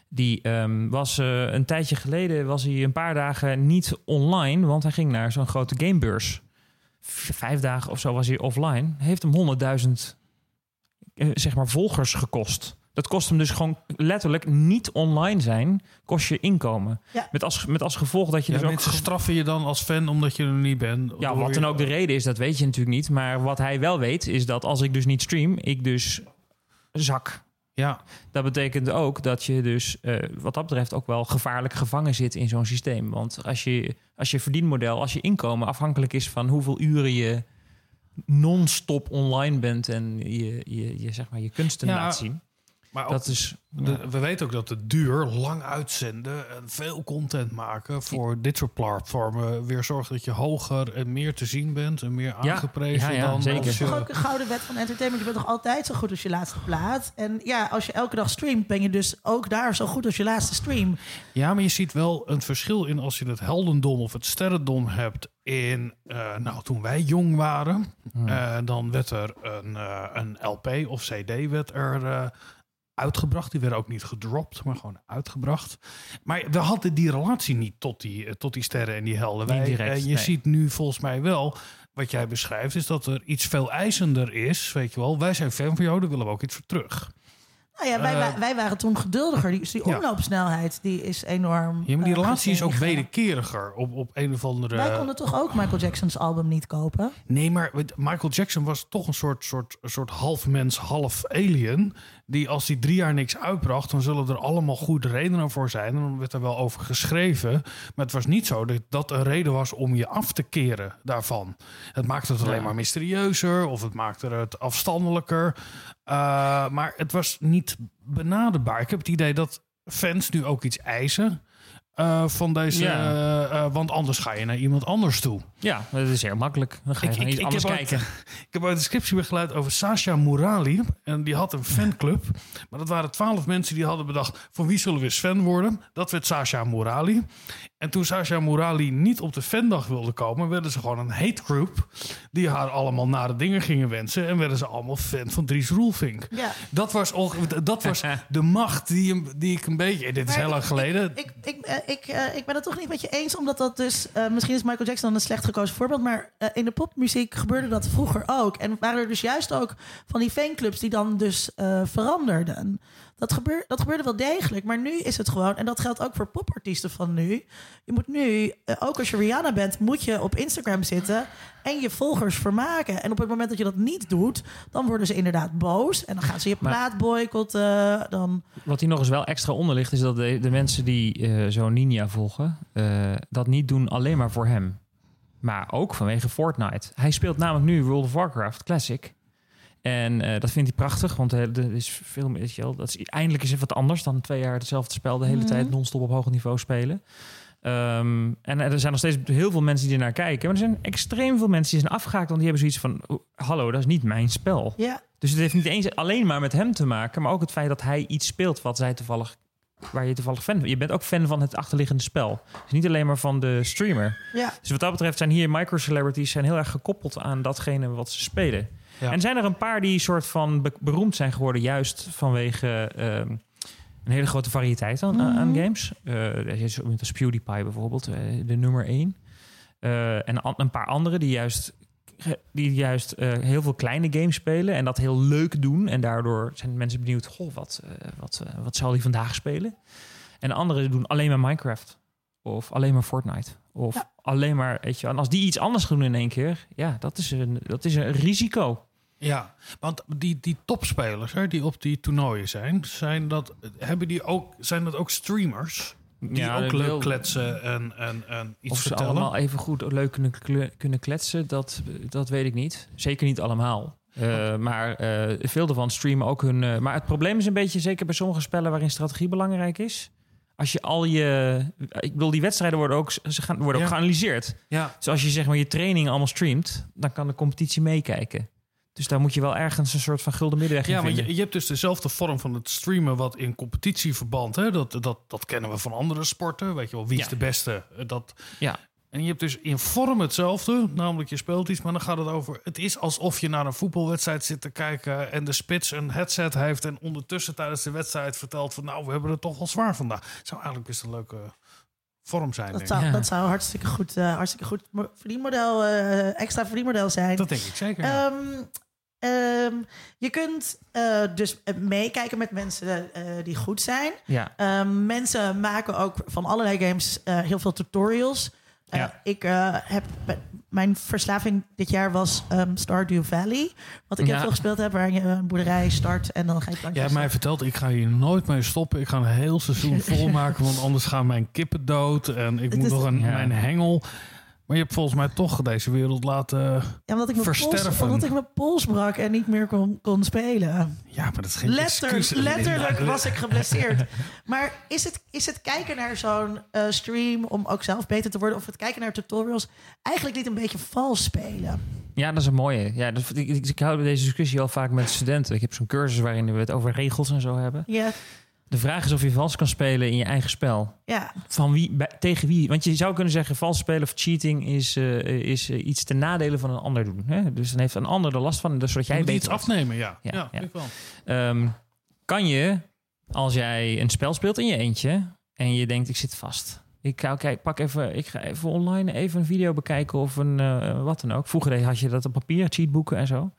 Die ehm, was eh, een tijdje geleden, was hij een paar dagen niet online, want hij ging naar zo'n grote gamebeurs. Vijf dagen of zo was hij offline. Heeft hem 100.000 eh, zeg maar volgers gekost. Dat kost hem dus gewoon letterlijk niet online zijn, kost je inkomen. Ja. Met, als, met als gevolg dat je Ja, dus ook mensen straffen je dan als fan omdat je er niet bent. ja, wat dan ook de reden is, dat weet je natuurlijk niet. Maar wat hij wel weet, is dat als ik dus niet stream, ik dus zak. Ja, Dat betekent ook dat je dus eh, wat dat betreft ook wel gevaarlijk gevangen zit in zo'n systeem. Want als je, als je verdienmodel, als je inkomen afhankelijk is van hoeveel uren je non-stop online bent en je, je, je, zeg maar, je kunsten Ja, laat zien. Maar ook Dat is, de- we weten ook dat het duur, lang uitzenden en veel content maken voor dit soort platformen weer zorgt dat je hoger en meer te zien bent en meer Ja, aangeprezen ja, ja, dan zeker. is toch ook een gouden wet van entertainment. Je bent toch altijd zo goed als je laatste plaat. En ja, als je elke dag streamt, ben je dus ook daar zo goed als je laatste stream. Ja, maar je ziet wel een verschil in als je het heldendom of het sterrendom hebt in, eh, nou, toen wij jong waren, eh, dan werd er een, eh, een LP of CD werd er eh, uitgebracht. Die werden ook niet gedropt, maar gewoon uitgebracht. Maar we hadden die relatie niet tot die, eh, tot die sterren en die helden. Niet Wij, direct, en je nee. ziet nu volgens mij wel, wat jij beschrijft, is dat er iets veel eisender is. Weet je wel, wij zijn fan van jou, daar willen we ook iets voor terug. Nou ja, wij, Eh, wij waren toen geduldiger. Die, die omloopsnelheid die is enorm. Ja, maar die eh, relatie is ook wederkeriger op, op een of andere... Wij konden toch ook Michael Jackson's album niet kopen? Nee, maar Michael Jackson was toch een soort, soort, soort half mens, half alien. Die als hij drie jaar niks uitbracht, dan zullen er allemaal goede redenen voor zijn. En dan werd er wel over geschreven. Maar het was niet zo dat dat een reden was om je af te keren daarvan. Het maakte het alleen maar mysterieuzer of het maakte het afstandelijker. Uh, maar het was niet benaderbaar. Ik heb het idee dat fans nu ook iets eisen. Uh, van deze, Ja. uh, uh, want anders ga je naar iemand anders toe. ja, dat is heel makkelijk. Dan ga je Ik- gewoon ik- iets ik anders kijken. Ik heb ooit een scriptie begeleid over Sasha Murali. En die had een fanclub. Maar dat waren twaalf mensen die hadden bedacht... van wie zullen we eens fan worden? Dat werd Sasha Murali. En toen Sasha Murali niet op de fandag wilde komen... werden ze gewoon een hate group... die haar allemaal nare dingen gingen wensen... en werden ze allemaal fan van Dries Roelvink. Ja. Dat was, dat was de macht die, hem- die ik een beetje... Dit is heel lang geleden. Ik, ik, eh, ik, eh, ik ben het toch niet met je eens, omdat dat dus... eh, misschien is Michael Jackson dan een slecht gekozen voorbeeld... maar eh, in de popmuziek gebeurde dat vroeger ook. En waren er dus juist ook van die fanclubs die dan dus eh, veranderden. Dat, gebeur, dat gebeurde wel degelijk, maar nu is het gewoon... en dat geldt ook voor popartiesten van nu. Je moet nu, eh, ook als je Rihanna bent... moet je op Instagram zitten en je volgers vermaken. En op het moment dat je dat niet doet... dan worden ze inderdaad boos... en dan gaan ze je plaat boycotten. Dan... Wat hier nog eens wel extra onder ligt, is dat de, de mensen die eh, zo'n Ninja volgen, eh, dat niet doen alleen maar voor hem. Maar ook vanwege Fortnite. Hij speelt namelijk nu World of Warcraft Classic. En eh, dat vindt hij prachtig, want eh, er is veel meer. weet je wel, Dat is, eindelijk is het wat anders dan twee jaar hetzelfde spel de hele Mhm. tijd non-stop op hoog niveau spelen. Ehm, en er zijn nog steeds heel veel mensen die er naar kijken. Maar er zijn extreem veel mensen die zijn afgehaakt. Want die hebben zoiets van: "Oh, Hallo, dat is niet mijn spel. Ja, Dus het heeft niet eens alleen maar met hem te maken, maar ook het feit dat hij iets speelt wat zij toevallig, waar je toevallig fan van. Je bent ook fan van het achterliggende spel. Dus niet alleen maar van de streamer. ja. Dus wat dat betreft zijn hier micro-celebrities zijn heel erg gekoppeld aan datgene wat ze spelen. Ja. En zijn er een paar die soort van be- beroemd zijn geworden, juist vanwege ehm, een hele grote variëteit aan, aan- aan Mhm. games. Is iemand als PewDiePie bijvoorbeeld, eh, de nummer één. Eh, en een paar anderen die juist, die juist heel veel kleine games spelen en dat heel leuk doen. En daardoor zijn mensen benieuwd, goh, wat, wat, wat zal hij vandaag spelen? En anderen doen alleen maar Minecraft. Of alleen maar Fortnite. Of Ja. alleen maar, weet je, en als die iets anders doen in één keer, ja, dat is een, dat is een risico. Ja, want die, die topspelers hè, die op die toernooien zijn, zijn dat, hebben die ook, zijn dat ook streamers? Die Ja, ook leuk wil- kletsen en, en, en iets Of ze vertellen? allemaal even goed leuk kunnen, kunnen kletsen, dat, dat weet ik niet. Zeker niet allemaal. Eh, maar eh, veel ervan streamen ook hun... eh, maar het probleem is een beetje, zeker bij sommige spellen waarin strategie belangrijk is... Als je al je... Ik bedoel, die wedstrijden worden ook, ze gaan, worden ook geanalyseerd. Ja, Dus als je zeg maar je training allemaal streamt... dan kan de competitie meekijken. Dus daar moet je wel ergens een soort van gulden middenweg in ja vinden. je, je hebt dus dezelfde vorm van het streamen wat in competitieverband, hè, dat, dat, dat kennen we van andere sporten, weet je wel, wie is Ja. de beste? Eh, Dat, Ja. En je hebt dus in vorm hetzelfde, namelijk je speelt iets, maar dan gaat het over... Het is alsof je naar een voetbalwedstrijd zit te kijken en de spits een headset heeft... en ondertussen tijdens de wedstrijd vertelt van... nou, we hebben het toch wel zwaar vandaag. Het zou eigenlijk best een leuke vorm zijn, Dat zou, Ja. dat zou hartstikke goed, eh, hartstikke goed mo- verdienmodel, eh, extra verdienmodel zijn. Dat denk ik zeker, ja. Ehm, je kunt eh, dus eh, meekijken met mensen eh, die goed zijn. Ja. Ehm, mensen maken ook van allerlei games eh, heel veel tutorials. Ja. Ik eh, heb mijn verslaving dit jaar was ehm, Stardew Valley. Wat ik heel Ja. veel gespeeld heb, waar je een boerderij start en dan ga je Jij mij verteld, ik ga hier nooit mee stoppen. Ik ga een heel seizoen volmaken, want anders gaan mijn kippen dood. En ik moet nog een, Ja. mijn hengel. Maar je hebt volgens mij toch deze wereld laten... ja, omdat ik mijn pols, omdat ik mijn pols brak en niet meer kon, kon spelen. Ja, maar dat is geen Letter, excuus. letterlijk was ik geblesseerd. Maar is het, is het kijken naar zo'n eh, stream om ook zelf beter te worden... of het kijken naar tutorials eigenlijk niet een beetje vals spelen? Ja, dat is een mooie. Ja, dat, ik, ik, ik hou deze discussie al vaak met studenten. Ik heb zo'n cursus waarin we het over regels en zo hebben. Ja, De vraag is of je vals kan spelen in je eigen spel. ja. Van wie, bij- tegen wie? Want je zou kunnen zeggen, vals spelen of cheating is, eh, is eh, iets ten nadele van een ander doen. Hè? Dus dan heeft een ander er last van, dus zodat Je jij moet beter iets wordt. afnemen, ja. Ja, Ja, ja. vind ik wel. Ehm, kan je, als jij een spel speelt in je eentje en je denkt, ik zit vast. Ik, ga, kijk, pak even, ik ga even online even een video bekijken of een eh, wat dan ook. Vroeger had je dat op papier, cheatboeken en zo.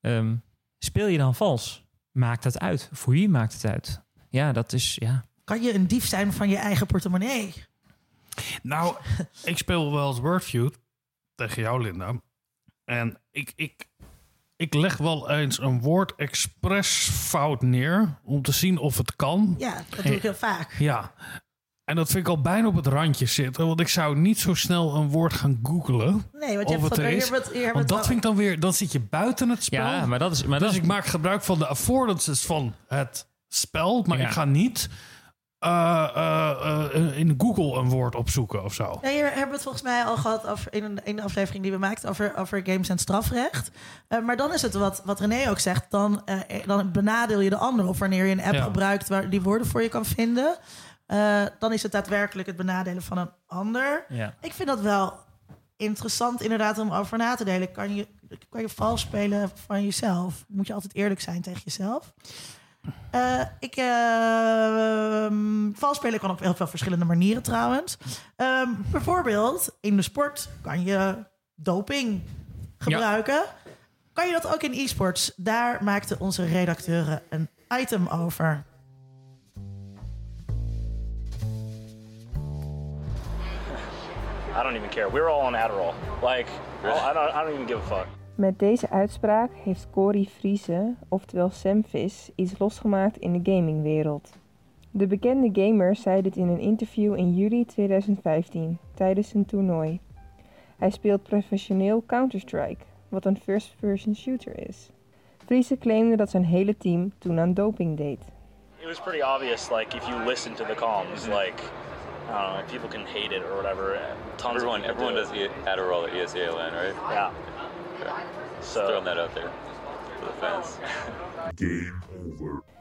Ehm, speel je dan vals? Maakt dat uit? Voor wie maakt het uit? Ja, dat is, ja. Kan je een dief zijn van je eigen portemonnee? Nou, ik speel wel eens Wordfeud tegen jou, Linda. En ik, ik, ik leg wel eens een woord expres fout neer om te zien of het kan. Ja, dat doe ik heel vaak. Ja. En dat vind ik al bijna op het randje zitten. Want ik zou niet zo snel een woord gaan googlen. Nee, want je hebt het er is. Want dat het vind ik dan weer... Dan zit je buiten het spel. Ja, maar dat is... Maar dat dus is ik maak gebruik van de affordances van het spel. Maar Ja. ik ga niet eh, eh, eh, in Google een woord opzoeken of zo. Ja, hier hebben we het volgens mij al gehad over, in, een, in de aflevering die we maakten over, over games en strafrecht. Eh, maar dan is het wat, wat René ook zegt, dan, eh, dan benadeel je de ander. Of wanneer je een app Ja. gebruikt waar die woorden voor je kan vinden, eh, dan is het daadwerkelijk het benadelen van een ander. Ja. Ik vind dat wel interessant inderdaad om over na te delen. Kan je, kan je vals spelen van jezelf? Moet je altijd eerlijk zijn tegen jezelf? Eh, ik, ehm, vals spelen kan op heel veel verschillende manieren trouwens. Ehm, bijvoorbeeld in de sport kan je doping gebruiken. Kan je dat ook in e-sports? Daar maakten onze redacteuren een item over. I don't even care. We're all on Adderall. Like, I don't, I don't even give a fuck. Met deze uitspraak heeft Cory Friese, oftewel Samvis, iets losgemaakt in de gamingwereld. De bekende gamer zei dit in een interview in juli 2015 tijdens een toernooi. Hij speelt professioneel Counter-Strike, wat een first-person shooter is. Friese claimde dat zijn hele team toen aan doping deed. It was pretty obvious, like, if you listen to the comms, like, I don't know, people can hate it or whatever. Tons Everyone, of people everyone do. does E- Adderall at ESEALN, right? Yeah. So, throwing that out there for the fans.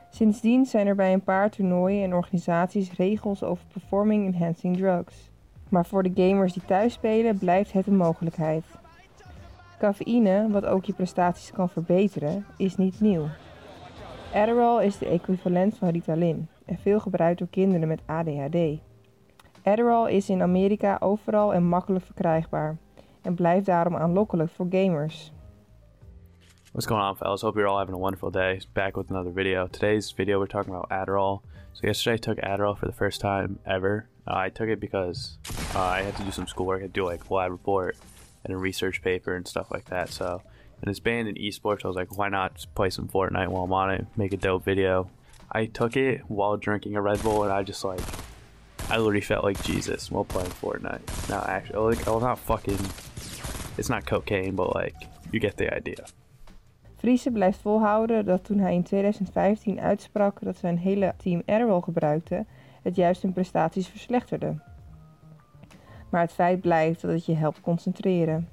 Sindsdien zijn er bij een paar toernooien en organisaties regels over performing enhancing drugs. Maar voor de gamers die thuis spelen blijft het een mogelijkheid. Cafeïne, wat ook je prestaties kan verbeteren, is niet nieuw. Adderall is de equivalent van Ritalin en veel gebruikt door kinderen met ADHD. Adderall is in Amerika overal en makkelijk verkrijgbaar en blijft daarom aanlokkelijk voor gamers. What's going on, fellas? Hope you're all having a wonderful day. Back with another video. Today's video, we're talking about Adderall. So, yesterday, I took Adderall for the first time ever. Uh, I took it because uh, I had to do some schoolwork. I had to do like a lab report and a research paper and stuff like that. So, and it's banned in esports. I was like, why not just play some Fortnite while I'm on it, make a dope video. I took it while drinking a Red Bull, and I just like, I literally felt like Jesus while playing Fortnite. Now, actually, like, well, not fucking, it's not cocaine, but like, you get the idea. Friese blijft volhouden dat toen hij in 2015 uitsprak dat zijn hele team Adderall gebruikte, het juist hun prestaties verslechterde. Maar het feit blijft dat het je helpt concentreren.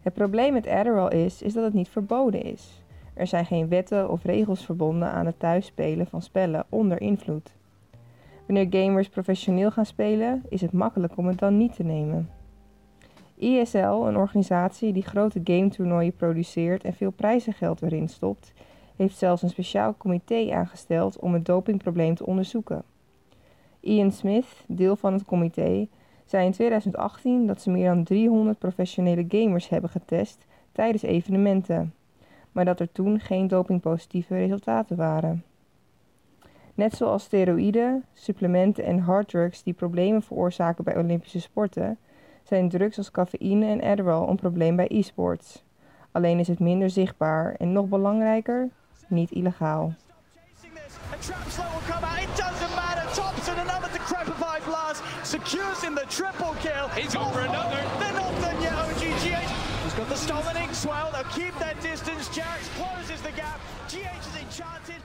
Het probleem met Adderall is, is dat het niet verboden is. Er zijn geen wetten of regels verbonden aan het thuisspelen van spellen onder invloed. Wanneer gamers professioneel gaan spelen, is het makkelijk om het dan niet te nemen. ISL, een organisatie die grote gametoernooien produceert en veel prijzengeld erin stopt, heeft zelfs een speciaal comité aangesteld om het dopingprobleem te onderzoeken. Ian Smith, deel van het comité, zei in 2018 dat ze meer dan 300 professionele gamers hebben getest tijdens evenementen, maar dat er toen geen dopingpositieve resultaten waren. Net zoals steroïden, supplementen en harddrugs die problemen veroorzaken bij Olympische sporten, zijn drugs als cafeïne en Adderall een probleem bij e-sports. Alleen is het minder zichtbaar en nog belangrijker, niet illegaal. Secures in the triple kill. He's for another. They're not done yet, OGGH. He's got the stolen ink swell. They'll keep their distance. Jarrett closes the gap. GH is enchanted.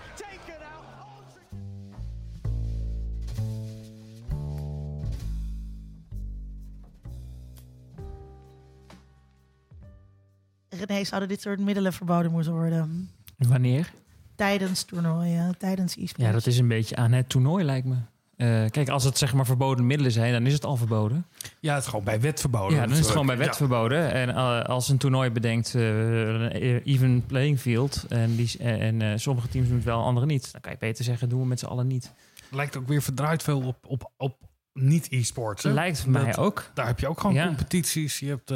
René, zouden dit soort middelen verboden moeten worden? Wanneer? Tijdens toernooien, tijdens e-sports. Ja, dat is een beetje aan het toernooi, lijkt me. Eh, kijk, als het zeg maar verboden middelen zijn, dan is het al verboden. Ja, het is gewoon bij wet verboden. Ja, dan is het gewoon bij wet Ja. verboden. En eh, als een toernooi bedenkt, eh, een even playing field, en, die, en eh, sommige teams doen het wel, andere niet, dan kan je beter zeggen, doen we met z'n allen niet. Lijkt ook weer verdraaid veel op, op, op niet-e-sports. hè? Lijkt mij Dat- ook. Daar heb je ook gewoon Ja. competities. Je hebt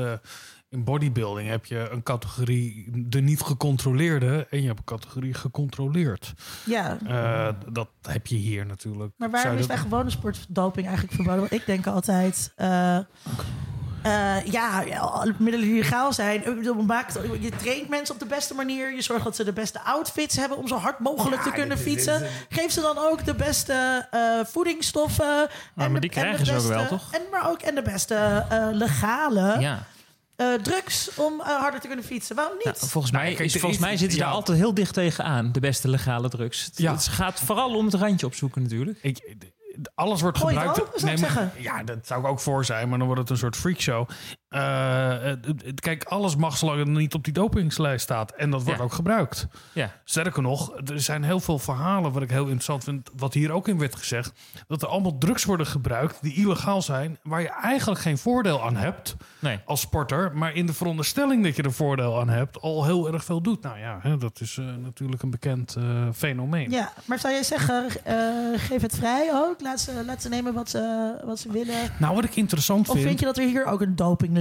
in bodybuilding heb je een categorie de niet gecontroleerde en je hebt een categorie gecontroleerd. Ja, Eh, dat heb je hier natuurlijk. maar waarom Zou is dat- bij gewone sportdoping eigenlijk verboden? Want ik denk altijd... eh, eh, ja, middelen die legaal zijn. Je traint mensen op de beste manier. Je zorgt dat ze de beste outfits hebben om zo hard mogelijk te kunnen fietsen. Geef ze dan ook de beste eh, voedingsstoffen. maar de- die en de krijgen ze ook wel, toch? En, maar ook en de beste eh, legale Ja. Eh, drugs om eh, harder te kunnen fietsen. Waarom niet? Nou, volgens mij, is, volgens mij zitten ze ja. daar altijd heel dicht tegenaan, de beste legale drugs. Het, Ja. het gaat vooral om het randje opzoeken natuurlijk. Ik, alles wordt Gooi het gebruikt. open, zou ik maar- zeggen. Ja, dat zou ik ook voor zijn, maar dan wordt het een soort freakshow. Eh, eh, kijk, alles mag zolang het niet op die dopingslijst staat. En dat wordt Ja. ook gebruikt. Ja. Sterker nog, er zijn heel veel verhalen wat ik heel interessant vind, wat hier ook in werd gezegd, dat er allemaal drugs worden gebruikt die illegaal zijn, waar je eigenlijk geen voordeel aan hebt Nee. als sporter, maar in de veronderstelling dat je er voordeel aan hebt, al heel erg veel doet. Nou ja, hè, dat is eh, natuurlijk een bekend eh, fenomeen. Ja, maar zou jij zeggen, eh, geef het vrij ook? Laat ze, laat ze nemen wat ze, wat ze willen. Nou, wat ik interessant Of vind, vind je dat er hier ook een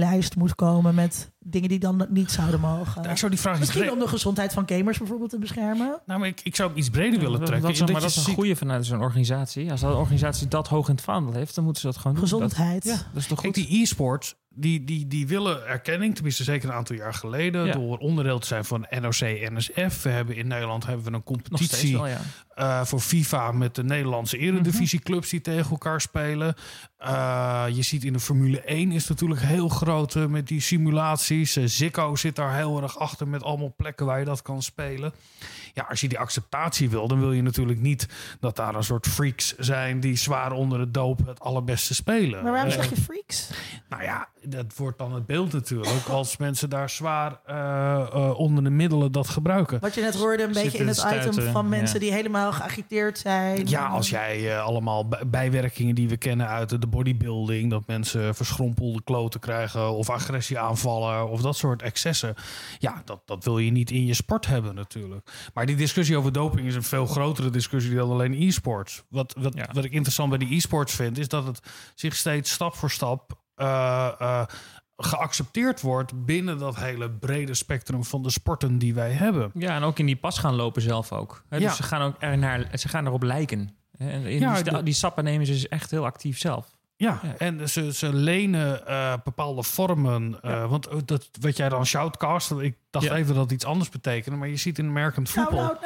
dopinglijst moet komen met dingen die dan niet zouden mogen? Nou, ik zou die vraag Misschien om de gezondheid van gamers bijvoorbeeld te beschermen. Nou, maar ik, ik zou hem iets breder willen Dat, trekken. dat, is, maar Dat is een goede vanuit zo'n organisatie. Als een organisatie dat hoog in het vaandel heeft, dan moeten ze dat gewoon doen. Gezondheid. Dat, ja, dat is toch Kijk, goed? die e-sports, die, die, die willen erkenning, tenminste zeker een aantal jaar geleden, Ja. door onderdeel te zijn van NOC, NSF. We hebben in Nederland hebben we een competitie wel, ja. eh, voor FIFA met de Nederlandse eredivisieclubs die tegen elkaar spelen. Eh, je ziet in de Formule 1 is natuurlijk heel groot eh, met die simulaties. Eh, Zikko zit daar heel erg achter met allemaal plekken waar je dat kan spelen. Ja, als je die acceptatie wil, dan wil je natuurlijk niet dat daar een soort freaks zijn die zwaar onder de doop het allerbeste spelen. Maar waarom Eh, zeg je freaks? nou ja, dat wordt dan het beeld natuurlijk. Als mensen daar zwaar eh, eh, onder de middelen dat gebruiken. Wat je net hoorde een beetje in het stuiten, item van mensen ja. die helemaal geagiteerd zijn. Ja, als jij allemaal bij- bijwerkingen die we kennen uit de bodybuilding, dat mensen verschrompelde kloten krijgen of agressie aanvallen of dat soort excessen. Ja, dat, dat wil je niet in je sport hebben natuurlijk. Maar die discussie over doping is een veel grotere discussie dan alleen e-sports. Wat, wat, Ja. wat ik interessant bij die e-sports vind, is dat het zich steeds stap voor stap eh, eh, geaccepteerd wordt binnen dat hele brede spectrum van de sporten die wij hebben. Ja, en ook in die pas gaan lopen zelf ook. Ja. Dus ze gaan ook er naar, ze gaan erop lijken. Hè, En in Ja, die, die stappen nemen ze dus echt heel actief zelf. Ja, Ja. en ze, ze lenen eh, bepaalde vormen. eh, Want ook dat, wat jij dan shoutcast, ik dacht Ja. even dat het iets anders betekende. Maar je ziet in American voetbal.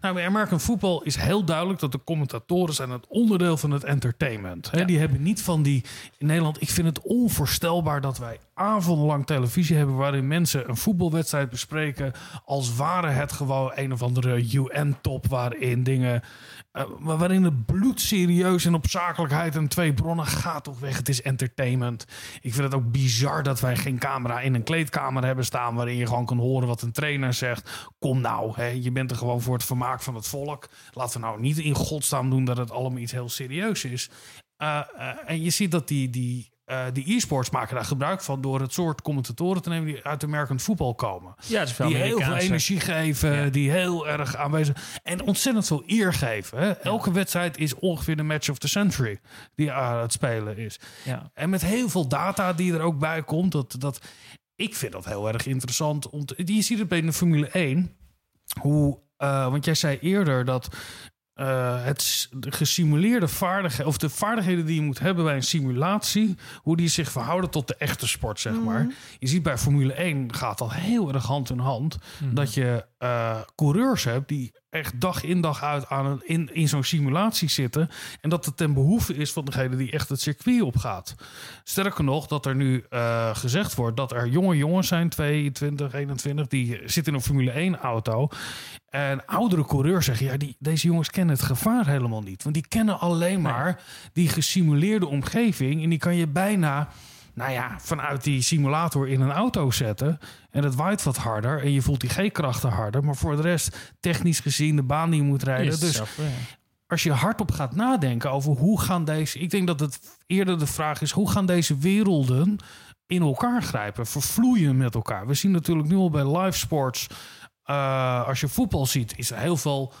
Nou, bij American voetbal is heel duidelijk dat de commentatoren zijn het onderdeel van het entertainment. Hè? Ja. Die hebben niet van die. In Nederland, ik vind het onvoorstelbaar dat wij avondenlang televisie hebben waarin mensen een voetbalwedstrijd bespreken. Als ware het gewoon een of andere UN-top waarin dingen. Eh, maar waarin het bloedserieus en op zakelijkheid en twee bronnen gaat toch weg. Het is entertainment. Ik vind het ook bizar dat wij geen camera in een kleedkamer hebben staan. waarin je gewoon kan horen wat een trainer zegt. Kom nou, hè, je bent er gewoon voor het vermaak van het volk. Laten we nou niet in godsnaam doen dat het allemaal iets heel serieus is. Eh, eh, en je ziet dat die, die, eh, die e-sports maken daar gebruik van door het soort commentatoren te nemen die uit American voetbal komen. Ja, het is Die heel veel energie geven, Ja. die heel erg aanwezig en ontzettend veel eer geven. Hè? Elke wedstrijd is ongeveer de match of the century die aan het spelen is. Ja. En met heel veel data die er ook bij komt. Dat, dat, ik vind dat heel erg interessant. Om te, je ziet het bij de Formule 1. Hoe, eh, want jij zei eerder dat eh, het de gesimuleerde vaardigheden, of de vaardigheden die je moet hebben bij een simulatie, hoe die zich verhouden tot de echte sport, zeg maar. Je ziet bij Formule 1 gaat dat heel erg hand in hand. Dat je eh, coureurs hebt die echt dag in dag uit aan een, in, in zo'n simulatie zitten. En dat het ten behoeve is van degene die echt het circuit opgaat. Sterker nog, dat er nu eh, gezegd wordt dat er jonge jongens zijn, 22, 21, die zitten in een Formule 1 auto. En oudere coureurs zeggen, ja, die, deze jongens kennen het gevaar helemaal niet. Want die kennen alleen maar die gesimuleerde omgeving. En die kan je bijna, nou ja, vanuit die simulator in een auto zetten. En het waait wat harder en je voelt die G-krachten harder. Maar voor de rest, technisch gezien, de baan die je moet rijden. Dus ja. als je hardop gaat nadenken over hoe gaan deze... Ik denk dat het eerder de vraag is, hoe gaan deze werelden in elkaar grijpen? Vervloeien met elkaar? We zien natuurlijk nu al bij live sports... eh, als je voetbal ziet, is er heel veel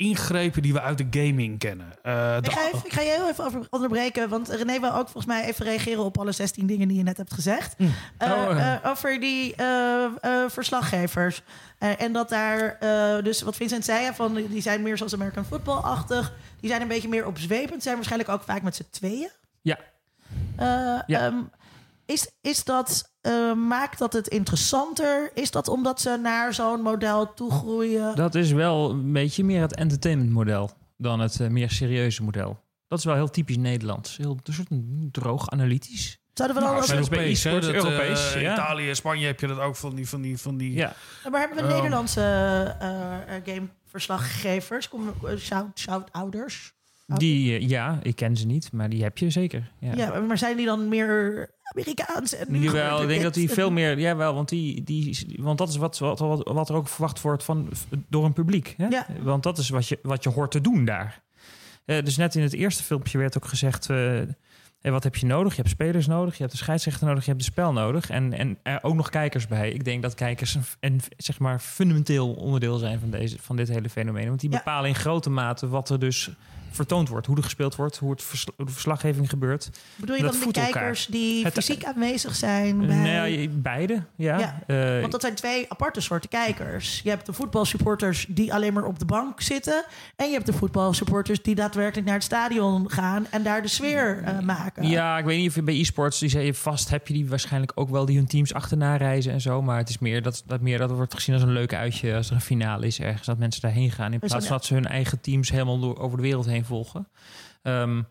ingrepen die we uit de gaming kennen. Eh, Ik ga, even, ik ga je heel even over- onderbreken, want René wil ook volgens mij even reageren op alle 16 dingen die je net hebt gezegd. Mm. Eh, Oh, eh, over die eh, eh, verslaggevers. Eh, en dat daar, eh, dus wat Vincent zei, van, die zijn meer zoals American Football-achtig. Die zijn een beetje meer opzwepend, zijn waarschijnlijk ook vaak met z'n tweeën. Ja. Eh, Ja. ehm, is, is dat, eh, maakt dat het interessanter? Is dat omdat ze naar zo'n model toegroeien? Dat is wel een beetje meer het entertainment model dan het eh, meer serieuze model. Dat is wel heel typisch Nederlands. Heel een soort droog analytisch. Zouden we dan Nou, is bij e-sports dat, Europees, ja. Italië en Spanje heb je dat ook van die... Van die, van die Ja, Maar hebben we Ehm. Nederlandse eh, gameverslaggevers? Eh, shout, shout-ouders? die, ja, ik ken ze niet, maar die heb je zeker. Ja. Ja. maar zijn die dan meer Amerikaans? En nu Jawel, ik denk dat die veel meer... Jawel, want, die, die, want dat is wat, wat, wat, wat er ook verwacht wordt van, door een publiek. Hè? Ja. Want dat is wat je, wat je hoort te doen daar. Eh, dus net in het eerste filmpje werd ook gezegd... eh, wat heb je nodig? Je hebt spelers nodig, je hebt de scheidsrechter nodig, je hebt de spel nodig. En, en er ook nog kijkers bij. Ik denk dat kijkers een, een zeg maar fundamenteel onderdeel zijn van, deze, van dit hele fenomeen. Want die Ja. bepalen in grote mate wat er dus vertoond wordt. Hoe er gespeeld wordt, hoe, het versla- hoe de verslaggeving gebeurt. Bedoel je dat dan de elkaar. kijkers die Het- fysiek aanwezig zijn? Bij... Nee, beide, ja. Ja, Eh, Want dat zijn twee aparte soorten kijkers. Je hebt de voetbalsupporters die alleen maar op de bank zitten. En je hebt de voetbalsupporters die daadwerkelijk naar het stadion gaan en daar de sfeer eh, maken. Ja, ik weet niet of je bij e-sports, die zei je vast, heb je die waarschijnlijk ook wel die hun teams achterna reizen en zo. Maar het is meer dat, dat, meer, dat wordt gezien als een leuk uitje als er een finale is ergens. Dat mensen daarheen gaan in plaats van dat ze hun eigen teams helemaal door, over de wereld heen volgen. Ehm,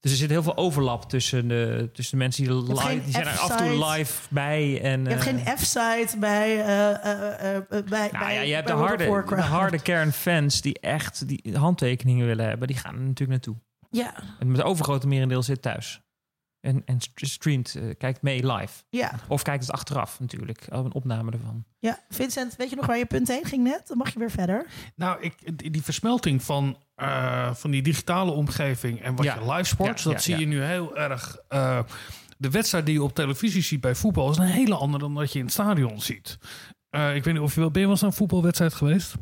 dus er zit heel veel overlap tussen de, tussen de mensen die, live, die zijn er af en toe live bij. En, Je hebt eh, geen F-site bij, eh, eh, eh, eh, bij, nou bij ja, je hebt bij de harde, de harde kern fans die echt die handtekeningen willen hebben. Die gaan er natuurlijk naartoe. Ja, En de overgrote merendeel zit thuis. En, en st- streamt, eh, kijkt mee live. Ja. Of kijkt het achteraf natuurlijk. Een opname ervan. Ja, Vincent, weet je nog waar je punt heen ging net? Dan mag je weer verder. Nou, ik, die versmelting van, eh, van die digitale omgeving en wat Ja. je live sports, Ja, dat ja, zie ja. je nu heel erg. eh, de wedstrijd die je op televisie ziet bij voetbal is een hele andere dan dat je in het stadion ziet. Eh, ik weet niet of je wel ben je wel eens naar een voetbalwedstrijd geweest?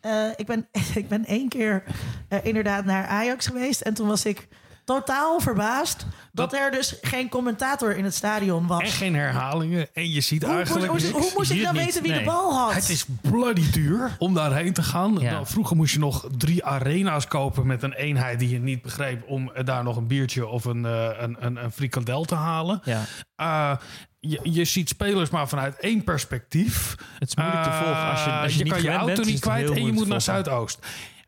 Eh, ik, ben, ik ben één keer eh, inderdaad naar Ajax geweest. En toen was ik totaal verbaasd dat, er dus geen commentator in het stadion was. En geen herhalingen. En je ziet Hoe eigenlijk. hoe- hoe moest ik nou niet, weten wie nee. de bal had? Het is bloody duur om daarheen te gaan. Ja. Nou, vroeger moest je nog drie arena's kopen met een eenheid die je niet begreep. om eh, daar nog een biertje of een, eh, een, een, een frikandel te halen. Ja. Eh, je, je ziet spelers maar vanuit één perspectief. Het is moeilijk te volgen. Als je, Eh, als je, niet kan je auto bent, niet kwijt en je moet naar. Zuidoost.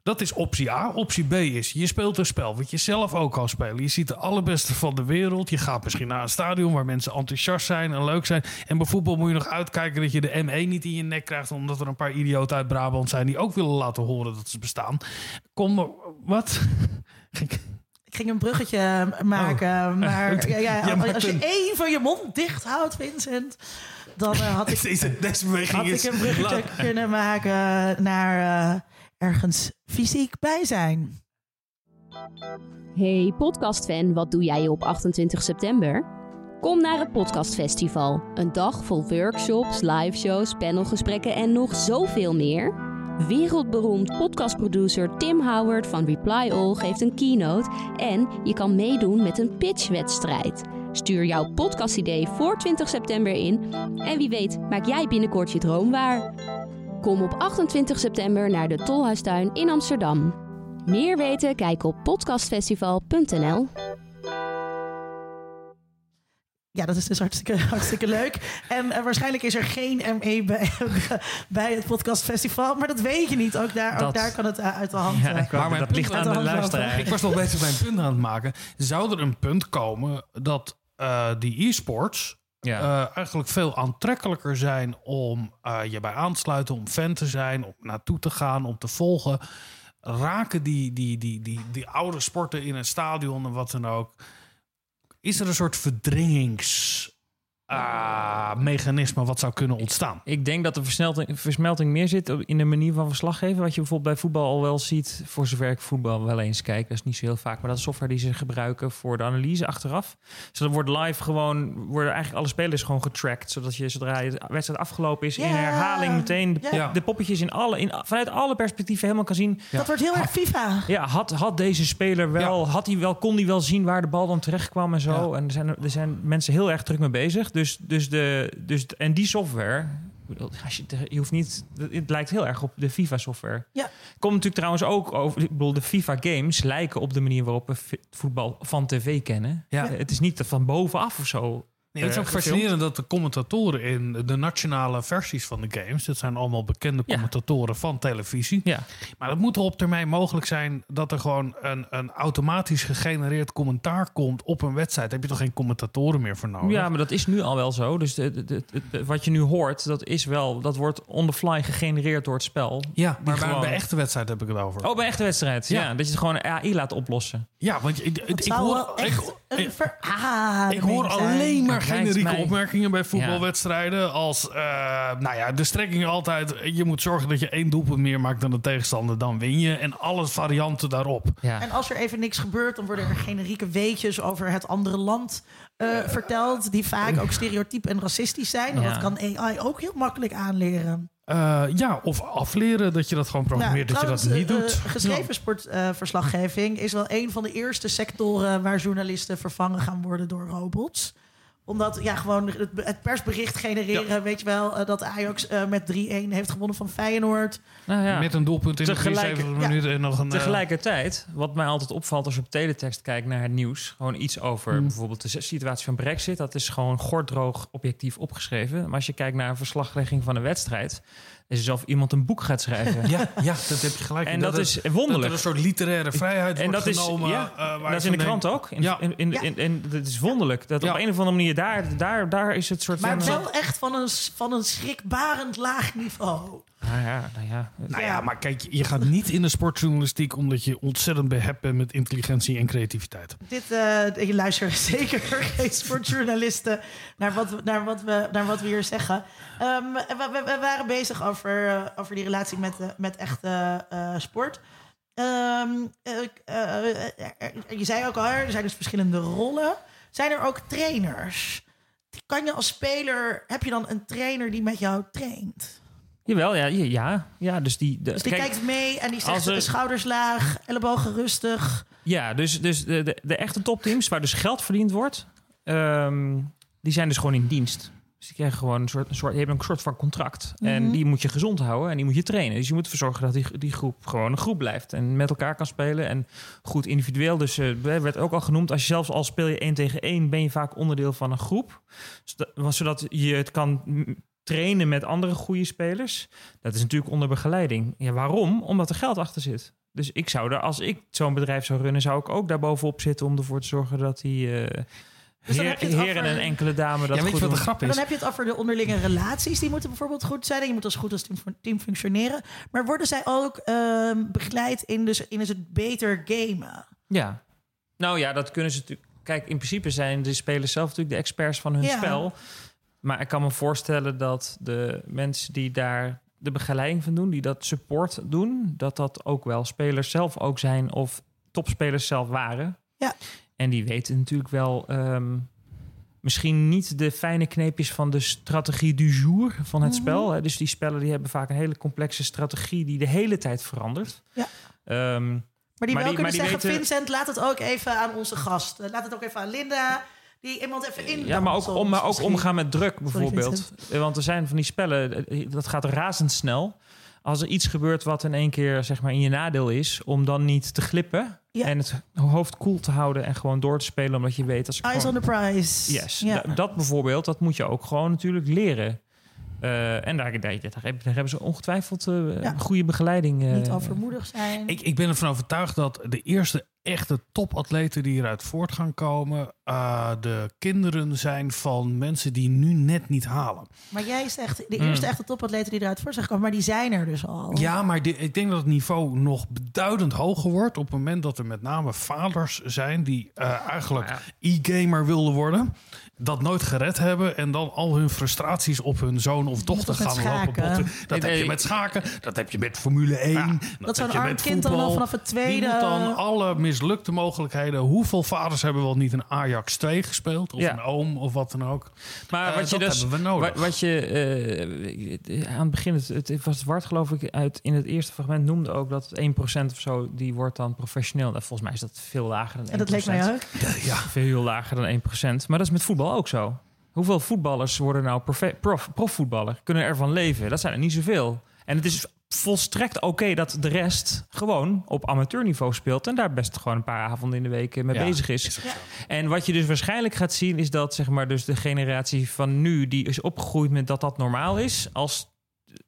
Dat is optie A. Optie B is, je speelt een spel wat je zelf ook kan spelen. Je ziet de allerbeste van de wereld. Je gaat misschien naar een stadion waar mensen enthousiast zijn en leuk zijn. En bij voetbal moet je nog uitkijken dat je de ME niet in je nek krijgt... omdat er een paar idioten uit Brabant zijn die ook willen laten horen dat ze bestaan. Kom, maar- wat? Ik ging een bruggetje maken, maar ja, ja, Oh. Ja, maar als je één van je mond dicht houdt, Vincent, dan eh, had ik, Deze, had ik een bruggetje kunnen maken naar eh, ergens fysiek bij zijn. Hey podcastfan, wat doe jij op 28 september? Kom naar het Podcastfestival. Een dag vol workshops, liveshows, panelgesprekken en nog zoveel meer. Wereldberoemd podcastproducer Tim Howard van Reply All geeft een keynote en je kan meedoen met een pitchwedstrijd. Stuur jouw podcastidee voor 20 september in en wie weet maak jij binnenkort je droom waar. Kom op 28 september naar de Tolhuistuin in Amsterdam. Meer weten? Kijk op podcastfestival.nl. Ja, dat is dus hartstikke, hartstikke leuk. En eh, waarschijnlijk is er geen ME bij, bij het podcastfestival. Maar dat weet je niet. Ook daar, ook Dat- daar kan het eh, uit de hand. Ja, eh, ik wou- mijn dat punt ligt aan de luisteraar. Ik was nog bezig mijn punt aan het maken. Zou er een punt komen dat eh, die e-sports Ja. eh, eigenlijk veel aantrekkelijker zijn om eh, je bij aan te sluiten, om fan te zijn, om naartoe te gaan, om te volgen? Raken die, die, die, die, die oude sporten in een stadion en wat dan ook? Is er een soort verdringings ah, mechanisme wat zou kunnen ontstaan? Ik denk dat de versmelting, versmelting meer zit in de manier van verslaggeven. Wat je bijvoorbeeld bij voetbal al wel ziet. Voor zover ik voetbal wel eens kijk. Dat is niet zo heel vaak. Maar dat is software die ze gebruiken voor de analyse achteraf. Dus dan wordt live gewoon... worden eigenlijk alle spelers gewoon getracked. Zodat je zodra je de wedstrijd afgelopen is... in herhaling meteen de poppetjes in alle, in, vanuit alle perspectieven helemaal kan zien... Dat wordt heel erg FIFA. Ja, had, had deze speler wel, had hij wel, kon hij wel zien waar de bal dan terecht kwam en zo. En er zijn, er zijn mensen heel erg druk mee bezig. Dus, dus de, dus, en die software, als je, je hoeft niet, het lijkt heel erg op de FIFA-software. Ja. Komt natuurlijk trouwens ook over, ik bedoel, de FIFA-games lijken op de manier waarop we voetbal van tv kennen. Ja. Het is niet van bovenaf of zo. Nee, het is eh, ook gefilmd. fascinerend dat de commentatoren in de nationale versies van de games, dat zijn allemaal bekende Ja. commentatoren van televisie. Ja. Maar het moet er op termijn mogelijk zijn dat er gewoon een, een automatisch gegenereerd commentaar komt op een wedstrijd. Daar heb je toch geen commentatoren meer voor nodig? Ja, maar dat is nu al wel zo. Dus de, de, de- de- wat je nu hoort, dat is wel, dat wordt on the fly gegenereerd door het spel. Ja, maar bij, gewoon- bij echte wedstrijd heb ik het over. Oh, bij echte wedstrijd. Ja. Ja. dat je het gewoon AI laat oplossen. Ja, want je- ik, hoor, ik, echt ah, ik hoor alleen maar generieke mij- opmerkingen bij voetbalwedstrijden. Als, eh, nou ja, de strekking altijd, je moet zorgen dat je één doelpunt meer maakt dan de tegenstander, dan win je. En alle varianten daarop. Ja. En als er even niks gebeurt, dan worden er generieke weetjes over het andere land eh, verteld. Die vaak ook stereotyp en racistisch zijn. En Ja. dat kan AI ook heel makkelijk aanleren. Eh, ja, of afleren dat je dat gewoon programmeert, dat je dat niet doet. geschreven sportverslaggeving is wel een van de eerste sectoren waar journalisten vervangen gaan worden door robots omdat ja, gewoon het, het persbericht genereren, weet je wel, eh, dat Ajax eh, met 3-1 heeft gewonnen van Feyenoord. Nou ja. Met een doelpunt in Tegelijk- de 73 ja. minuten en nog een... eh, Tegelijkertijd, wat mij altijd opvalt als je op teletext kijkt naar het nieuws, gewoon iets over Hmm. bijvoorbeeld de situatie van Brexit, dat is gewoon gordroog objectief opgeschreven. Maar als je kijkt naar een verslaglegging van een wedstrijd, is het alsof iemand een boek gaat schrijven. Ja, ja, dat heb je gelijk. En dat, is wonderlijk. Dat er een soort literaire vrijheid en wordt dat is, genomen. ja, eh, waar dat is in de krant ook. In, Ja. in, in, Ja. in, in- dat is wonderlijk. Dat Ja. op een of andere manier daar, daar, daar is het soort Maar van... wel echt van een, van een schrikbarend laag niveau. Nou ja, nou ja. Nou ja, maar kijk, je gaat niet in de sportjournalistiek omdat je ontzettend behept bent met intelligentie en creativiteit. Dit, eh ik luister zeker geen sportjournalisten naar wat, we- naar, wat we, naar wat we hier zeggen. Ehm, we, we- we waren bezig over, eh, over die relatie met, eh, met echte eh, sport. Ehm, eh, eh, eh, eh, je zei ook al, er zijn dus verschillende rollen. Zijn er ook trainers? Kan je als speler, heb je dan een trainer die met jou traint? Jawel, ja, ja, ja. Dus die, de, Dus die kijk, kijkt mee en die zegt er- schouders laag, ellebogen rustig. Ja, dus, dus de, de, de echte topteams waar dus geld verdiend wordt, ehm, die zijn dus gewoon in dienst. Dus die krijgen gewoon een soort, een soort, die hebben een soort van contract. En Mhm. die moet je gezond houden en die moet je trainen. Dus je moet ervoor zorgen dat die, die groep gewoon een groep blijft. En met elkaar kan spelen en goed individueel. Dus eh, werd ook al genoemd, als je zelfs al speel je één tegen één, ben je vaak onderdeel van een groep. Zodat, zodat je het kan trainen met andere goede spelers. Dat is natuurlijk onder begeleiding. Ja, waarom? Omdat er geld achter zit. Dus ik zou er, als ik zo'n bedrijf zou runnen, zou ik ook daar bovenop zitten om ervoor te zorgen dat die eh Dus dan heer- heb je het heren over- en enkele dames dat Ja, weet goed je wat grap Maar is? dan heb je het over de onderlinge relaties. Die moeten bijvoorbeeld goed zijn. En je moet als goed als team, team functioneren. Maar worden zij ook ehm, begeleid in, dus, in dus het beter gamen? Ja. Nou ja, dat kunnen ze natuurlijk. Kijk, in principe zijn de spelers zelf natuurlijk de experts van hun Ja. spel. Maar ik kan me voorstellen dat de mensen die daar de begeleiding van doen, die dat support doen, dat dat ook wel spelers zelf ook zijn of topspelers zelf waren. Ja. En die weten natuurlijk wel ehm, misschien niet de fijne kneepjes van de strategie du jour van het Mhm. spel. Hè. Dus die spellen die hebben vaak een hele complexe strategie die de hele tijd verandert. Ja. Ehm, Maar die Maar wel die- kunnen maar die zeggen, weten- Vincent, laat het ook even aan onze gast. Eh, Laat het ook even aan Linda. Die iemand even in. Ja, maar ook, om, maar ook omgaan met druk bijvoorbeeld. Want er zijn van die spellen, eh, dat gaat razendsnel. Als er iets gebeurt wat in één keer zeg maar, in je nadeel is, om dan niet te glippen Ja. en het hoofd koel te houden en gewoon door te spelen, omdat je weet als ik Eyes gewoon... on the prize. Yes, Ja. da- dat bijvoorbeeld, dat moet je ook gewoon natuurlijk leren. Eh, en daar, daar, daar, hebben- ze ongetwijfeld eh, Ja. goede begeleiding. eh, Niet overmoedig zijn. Ik, ik ben ervan overtuigd dat de eerste echte topatleten die eruit voort gaan komen, eh, de kinderen zijn van mensen die nu net niet halen. Maar jij zegt, de Mm. eerste echte topatleten die eruit voor zijn gekomen, maar die zijn er dus al. Ja, maar ik denk dat het niveau nog beduidend hoger wordt op het moment dat er met name vaders zijn die eh, eigenlijk e-gamer wilden worden. Dat nooit gered hebben en dan al hun frustraties op hun zoon of dochter gaan lopen botten. Dat Nee, heb je met schaken, dat heb je met Formule 1. Dat zo'n heb je arm met kind dan al vanaf het Die tweede... moet dan alle mislukte mogelijkheden. Hoeveel vaders hebben wel niet een Ajax 2 gespeeld? Of Ja. een oom of wat dan ook. Maar Eh, wat je dat dus, hebben we nodig. Wat, wat je eh, aan het begin, het, het was Wart geloof ik, uit in het eerste fragment noemde ook dat het 1% of zo, die wordt dan professioneel. Volgens mij is dat veel lager dan 1%. En dat leek mij ook. Ja. Veel lager dan 1%. Maar dat is met voetbal ook zo. Hoeveel voetballers worden nou profe- prof, profvoetballer? Kunnen ervan leven? Dat zijn er niet zoveel. En het is volstrekt oké dat de rest gewoon op amateurniveau speelt... en daar best gewoon een paar avonden in de week eh, mee Ja, bezig is. En wat je dus waarschijnlijk gaat zien... is dat zeg maar, dus de generatie van nu... die is opgegroeid met dat dat normaal is... als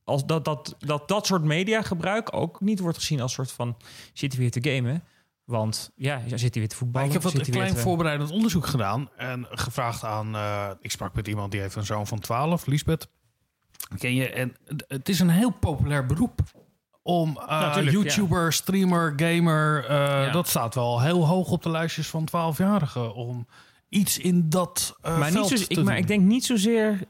als dat, dat, dat dat soort mediagebruik ook niet wordt gezien als soort van zitten we weer te gamen. Want ja, zit hij weer te Maar voetballen. ik heb wat een klein te- voorbereidend onderzoek gedaan. En gevraagd aan... eh, ik sprak met iemand die heeft een zoon van 12, Lisbeth. Ken je? En het- is een heel populair beroep. Om eh, Ja, tuurlijk, YouTuber, streamer, gamer... eh, Ja. Dat staat wel heel hoog op de lijstjes van 12-jarigen. Om iets in dat maar, niet veld zo, te ik, maar doen. ik denk niet zozeer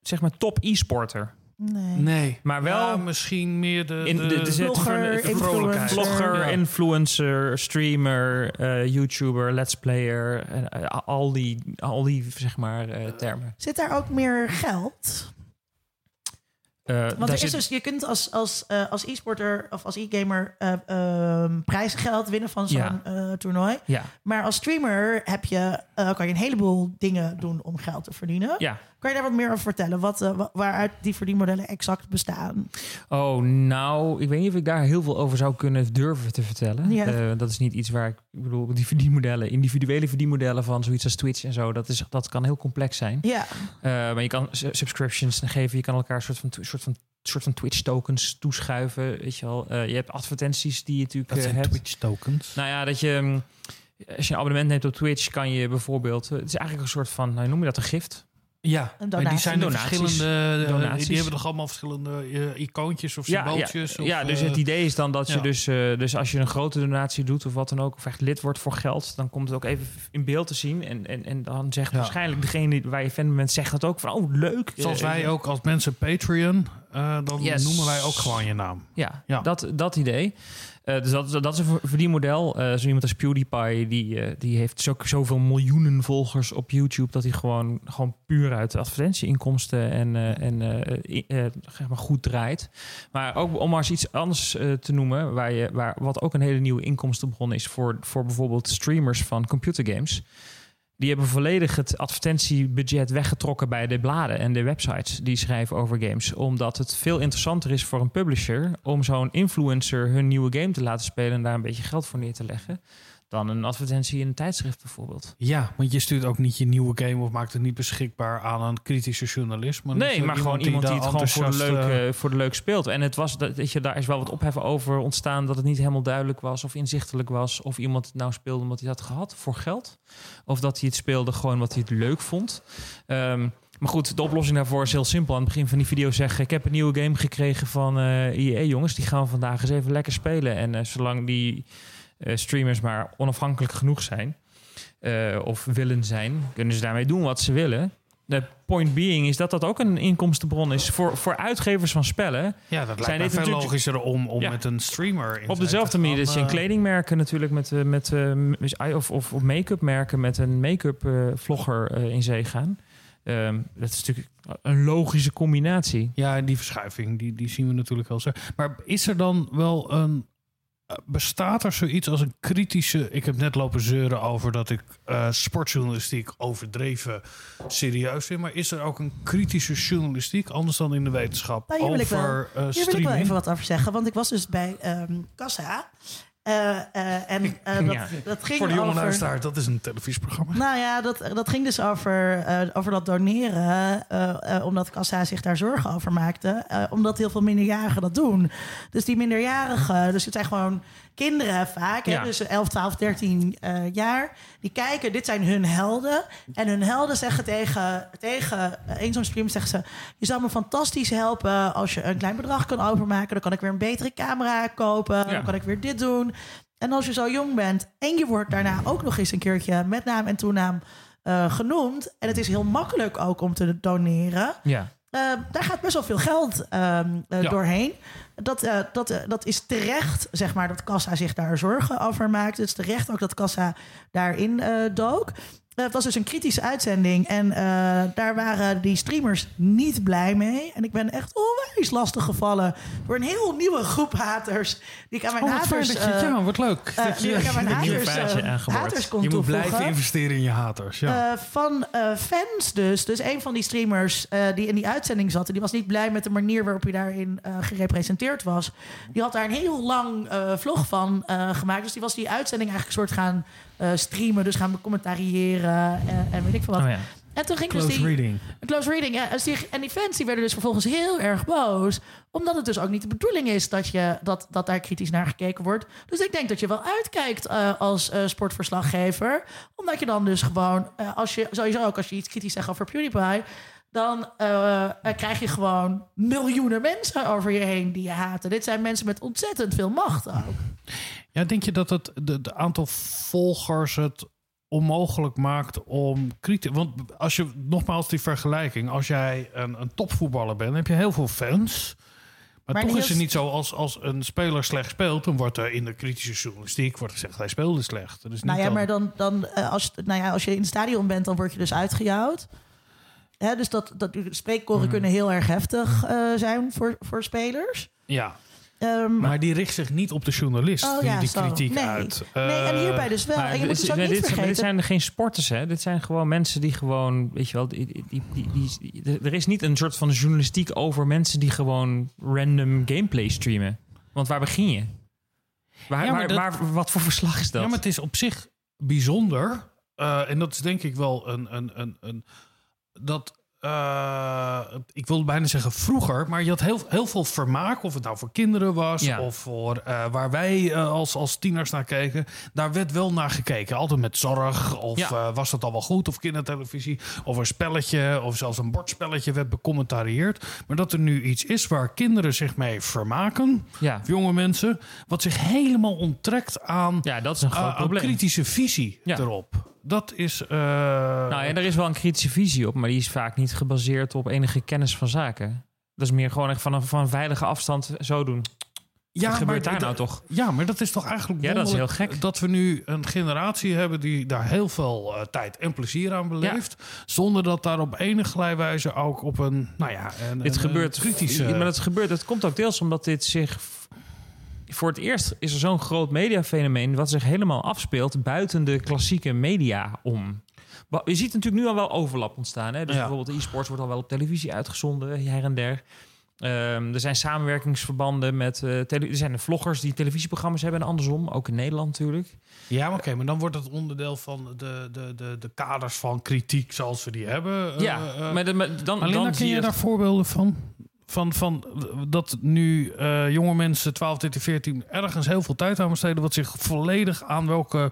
zeg maar top e-sporter. Nee. Nee. Maar wel Ja, misschien meer de, in de, de, de, vlogger, de- influencer. vlogger, Ja. influencer, streamer, eh, YouTuber, let's player, eh, al die, al die zeg maar eh, termen. Zit daar ook meer geld? Eh, Want er is zit- dus, je kunt als, als, eh, als e-sporter of als e-gamer eh, ehm, prijsgeld winnen van zo'n Ja. eh, toernooi. ja, Maar als streamer heb je, eh, kan je een heleboel dingen doen om geld te verdienen. ja. Kan je daar wat meer over vertellen? Wat, eh, wa- waaruit die verdienmodellen exact bestaan? Oh, nou, ik weet niet of ik daar heel veel over zou kunnen durven te vertellen. Ja. Eh, dat is niet iets waar ik, ik bedoel, die verdienmodellen, individuele verdienmodellen van zoiets als Twitch en zo, dat, is, dat kan heel complex zijn. Ja, Eh, maar je kan subscriptions geven, je kan elkaar een soort van, soort van, soort van Twitch tokens toeschuiven, weet je wel. Eh, je hebt advertenties die je natuurlijk Dat zijn hebt. Twitch tokens. Nou ja, dat je, mm, als je een abonnement neemt op Twitch, kan je bijvoorbeeld, het is eigenlijk een soort van, nou, noem je dat een gift? Ja, maar die zijn Donaties. verschillende. eh, Donaties. die hebben toch allemaal verschillende eh, icoontjes of Ja, symbooltjes? ja, of, ja, dus eh, het idee is dan dat je ja. dus, eh, dus als je een grote donatie doet of wat dan ook, of echt lid wordt voor geld, dan komt het ook even in beeld te zien. En, en, en dan zegt Ja. waarschijnlijk degene die- waar je fan bent, zegt dat ook van, oh leuk. Zoals Eh, wij ook als mensen Patreon, eh, dan Yes. noemen wij ook gewoon je naam. Ja, Ja. Dat, dat idee. Eh, dus dat, dat is een ver- verdienmodel. Eh zo iemand als PewDiePie, die, eh, die heeft zo, zoveel miljoenen volgers op YouTube... dat hij gewoon, gewoon puur uit advertentieinkomsten en, en zeg maar goed draait. Maar ook om maar eens iets anders te noemen... Waar je, waar, wat ook een hele nieuwe inkomstenbron is... voor, voor bijvoorbeeld streamers van computergames... Die hebben volledig het advertentiebudget weggetrokken bij de bladen en de websites die schrijven over games. Omdat het veel interessanter is voor een publisher om zo'n influencer hun nieuwe game te laten spelen en daar een beetje geld voor neer te leggen. Dan een advertentie in een tijdschrift bijvoorbeeld. Ja, want je stuurt ook niet je nieuwe game of maakt het niet beschikbaar aan een kritische journalist. Maar nee, maar gewoon iemand die het gewoon voor de, leuk, eh, eh, voor de leuk speelt. En het was, dat, weet je, daar is wel wat opheffen over ontstaan dat het niet helemaal duidelijk was of inzichtelijk was. Of iemand het nou speelde omdat hij het had gehad voor geld. Of dat hij het speelde gewoon wat hij het leuk vond. Ehm, maar goed, de oplossing daarvoor is heel simpel. Aan het begin van die video zeggen: Ik heb een nieuwe game gekregen van eh EA, jongens. Die gaan we vandaag eens even lekker spelen. En eh, zolang die eh, streamers maar onafhankelijk genoeg zijn, eh, of willen zijn, kunnen ze daarmee doen wat ze willen. De point being is dat dat ook een inkomstenbron is voor, voor uitgevers van spellen. ja, dat lijkt zijn veel logischer om, om Ja. met een streamer in Op dezelfde manier dat je een kledingmerken natuurlijk met, eh, met eh, m- of, of, of make-up merken met een make-up eh, vlogger eh, in zee gaan. Ehm, dat is natuurlijk een logische combinatie. Ja, die verschuiving, die, die zien we natuurlijk wel zo. Maar is er dan wel een... Bestaat er zoiets als een kritische... Ik heb net lopen zeuren over dat ik eh, sportjournalistiek overdreven serieus vind. Maar is er ook een kritische journalistiek, anders dan in de wetenschap, Nou, hier wil ik wel- over eh, Hier wil ik wel even wat over zeggen. Want ik was dus bij ehm Kassa. Eh, eh, en eh, dat, Ja. dat ging Voor de jonge over... luisteraar, dat is een televisieprogramma. Nou ja, dat, dat ging dus over, eh, over dat doneren. eh, eh, omdat Kassa zich daar zorgen over maakte. eh, omdat heel veel minderjarigen dat doen. Dus die minderjarigen, dus het zijn gewoon kinderen vaak. Hè, Ja. dus 11, 12, 13 eh, jaar. Die kijken, dit zijn hun helden. En hun helden zeggen tegen, tegen een zo'n stream... zeggen ze, je zou me fantastisch helpen... als je een klein bedrag kan overmaken. Dan kan ik weer een betere camera kopen. Dan kan ik weer dit doen. En als je zo jong bent en je wordt daarna ook nog eens een keertje met naam en toenaam eh, genoemd. En het is heel makkelijk ook om te doneren. Ja. Eh, daar gaat best wel veel geld ehm, eh, Ja. doorheen. Dat, eh, dat, eh, dat is terecht, zeg maar, dat Kassa zich daar zorgen over maakt. Het is terecht ook dat Kassa daarin dook. Eh, het was dus een kritische uitzending en eh, daar waren die streamers niet blij mee. En ik ben echt onwijs lastig gevallen door een heel nieuwe groep haters. Die ik aan mijn Oh, wat haters... je- eh, ja, wat leuk. Dat je- ik aan mijn haters, haters kon Je moet toevoegen. blijven investeren in je haters. Ja. Eh, van eh, fans dus. Dus een van die streamers eh, die in die uitzending zat... en die was niet blij met de manier waarop hij daarin eh, gerepresenteerd was. Die had daar een heel lang eh, vlog van eh, gemaakt. Dus die was die uitzending eigenlijk een soort gaan streamen. Dus gaan commentariëren en, en weet ik veel wat. Oh ja. En toen ging Close dus die... reading. Een Close reading, ja. Dus die, en die fans die werden dus vervolgens heel erg boos. Omdat het dus ook niet de bedoeling is dat, je, dat, dat daar kritisch naar gekeken wordt. Dus ik denk dat je wel uitkijkt eh, als eh, sportverslaggever. Omdat je dan dus gewoon, eh, als je sowieso ook als je iets kritisch zegt over PewDiePie. Dan eh, eh, krijg je gewoon miljoenen mensen over je heen die je haten. Dit zijn mensen met ontzettend veel macht ook. Ja, denk je dat het de, de aantal volgers het onmogelijk maakt om kritisch... Want als je, nogmaals die vergelijking... als jij een, een topvoetballer bent, heb je heel veel fans... Maar, Maar toch is het niet zo als, als een speler slecht speelt... dan wordt er in de kritische journalistiek wordt gezegd... hij speelde slecht. Dat is niet Nou ja, dan- maar dan, dan eh, als, nou ja, als je in het stadion bent, dan word je dus uitgejouwd. Hè, dus dat, dat spreekkoren Mhm. kunnen heel erg heftig eh, zijn voor, voor spelers. Ja. Ehm, maar die richt zich niet op de journalist, Oh die, ja, die zo. kritiek Nee. uit. Nee, en hierbij dus wel. Maar En je moet dit- dus ook nee, niet dit, zijn- vergeten- Dit zijn geen sporters, hè? Dit zijn gewoon mensen die gewoon, weet je wel, die, die, die, die- die- er is niet een soort van journalistiek over mensen die gewoon random gameplay streamen. Want waar begin je? Waar, Ja, maar waar, dat- waar- wat voor verslag is dat? Ja, maar het is op zich bijzonder. eh, en dat is denk ik wel een. een, een, een dat eh, ik wilde bijna zeggen vroeger, maar je had heel, heel veel vermaak, of het nou voor kinderen was Ja. of voor eh, waar wij eh, als, als tieners naar keken. Daar werd wel naar gekeken, altijd met zorg, of Ja. was dat al wel goed, of kindertelevisie, of een spelletje, of zelfs een bordspelletje werd becommentarieerd. Maar dat er nu iets is waar kinderen zich mee vermaken, Ja. jonge mensen, wat zich helemaal onttrekt aan, Ja, dat is een groot probleem. kritische visie erop. Dat is. eh, Nou ja, er is wel een kritische visie op, maar die is vaak niet gebaseerd op enige kennis van zaken. Dat is meer gewoon echt van een, van een veilige afstand zo doen. Ja, Wat gebeurt maar daar nou toch? Ja, maar dat is toch eigenlijk Ja, dat is heel gek. Dat we nu een generatie hebben die daar heel veel eh, tijd en plezier aan beleeft. Zonder dat daar op enige wijze ook op een, nou ja, een, Dit een- gebeurt, een kritische... maar dat gebeurt, dat komt ook deels omdat dit zich... Voor het eerst is er zo'n groot mediafenomeen... wat zich helemaal afspeelt buiten de klassieke media om. Je ziet natuurlijk nu al wel overlap ontstaan. Hè? Dus Ja. bijvoorbeeld e-sports wordt al wel op televisie uitgezonden, her en der. Ehm, er zijn samenwerkingsverbanden met... eh, tele- er zijn de vloggers die televisieprogramma's hebben en andersom. Ook in Nederland natuurlijk. Ja, maar oké, maar dan wordt het onderdeel van de, de, de, de kaders van kritiek zoals we die hebben. ja, Eh, eh, maar, de- maar dan, dan je je... daar voorbeelden van? Van, van dat nu eh, jonge mensen, 12, 13, 14, ergens heel veel tijd aan besteden, wat zich volledig aan welke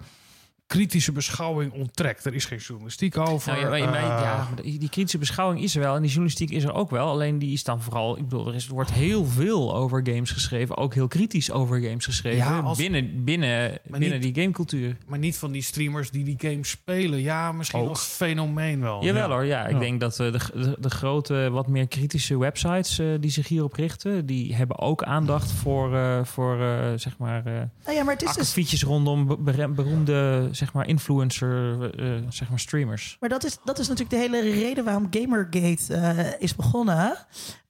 kritische beschouwing onttrekt. Er is geen journalistiek over. Nou, ja, maar- maar- eh, ja, die kritische beschouwing is er wel en die journalistiek is er ook wel. Alleen die is dan vooral, ik bedoel, er, is, er wordt heel veel over games geschreven, ook heel kritisch over games geschreven Ja, als- binnen, binnen, binnen niet- die gamecultuur. Maar niet van die streamers die die games spelen. Ja, misschien Ook. als fenomeen wel. Jawel ja. hoor, ja. Ik Ja. denk dat eh, de, de, de grote, wat meer kritische websites eh, die zich hierop richten, die hebben ook aandacht voor, eh, voor eh, zeg maar, eh Nou ja, maar het is dus rondom beroemde, zeg maar, influencer, eh, zeg maar, streamers. Maar dat is, dat is natuurlijk de hele reden waarom Gamergate eh, is begonnen.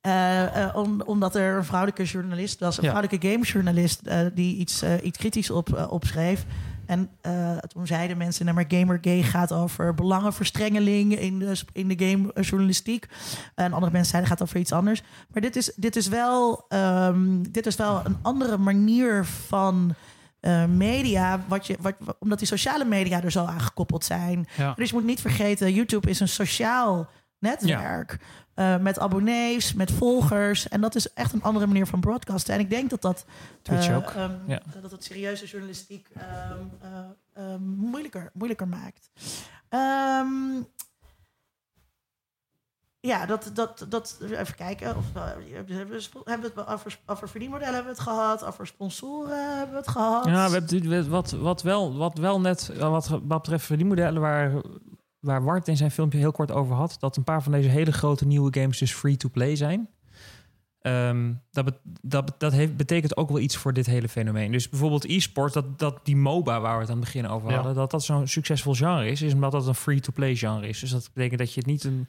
Eh, eh, om, omdat er een vrouwelijke journalist was, een Ja. vrouwelijke gamejournalist, eh, die iets, eh, iets kritisch op, eh, opschreef. En eh, toen zeiden mensen, nou maar Gamergate gaat over belangenverstrengeling in de, in de gamejournalistiek. En andere mensen zeiden, gaat over iets anders. Maar dit is, dit is, wel, ehm, dit is wel een andere manier van eh, media, wat je, wat, omdat die sociale media er zo aan gekoppeld zijn. Ja. Dus je moet niet vergeten, YouTube is een sociaal netwerk. eh, met abonnees, met volgers. En dat is echt een andere manier van broadcasten. En ik denk dat dat, Twitch eh, ook, ehm, ja. dat het serieuze journalistiek ehm, eh, ehm, moeilijker, moeilijker maakt. Ehm, ja, dat, dat, dat, even kijken. Of, eh, hebben we hebben we het over, over verdienmodellen hebben we het gehad. Over sponsoren hebben we het gehad. Ja, we hebben, wat, wat, wel, wat wel net, eh, wat, wat betreft verdienmodellen, waar, waar Wart in zijn filmpje heel kort over had, dat een paar van deze hele grote nieuwe games dus free-to-play zijn. Ehm, dat bet- dat, dat heeft, betekent ook wel iets voor dit hele fenomeen. Dus bijvoorbeeld e-sport, dat, dat die MOBA waar we het aan het begin over Ja. hadden, dat dat zo'n succesvol genre is, is omdat dat een free-to-play genre is. Dus dat betekent dat je het niet een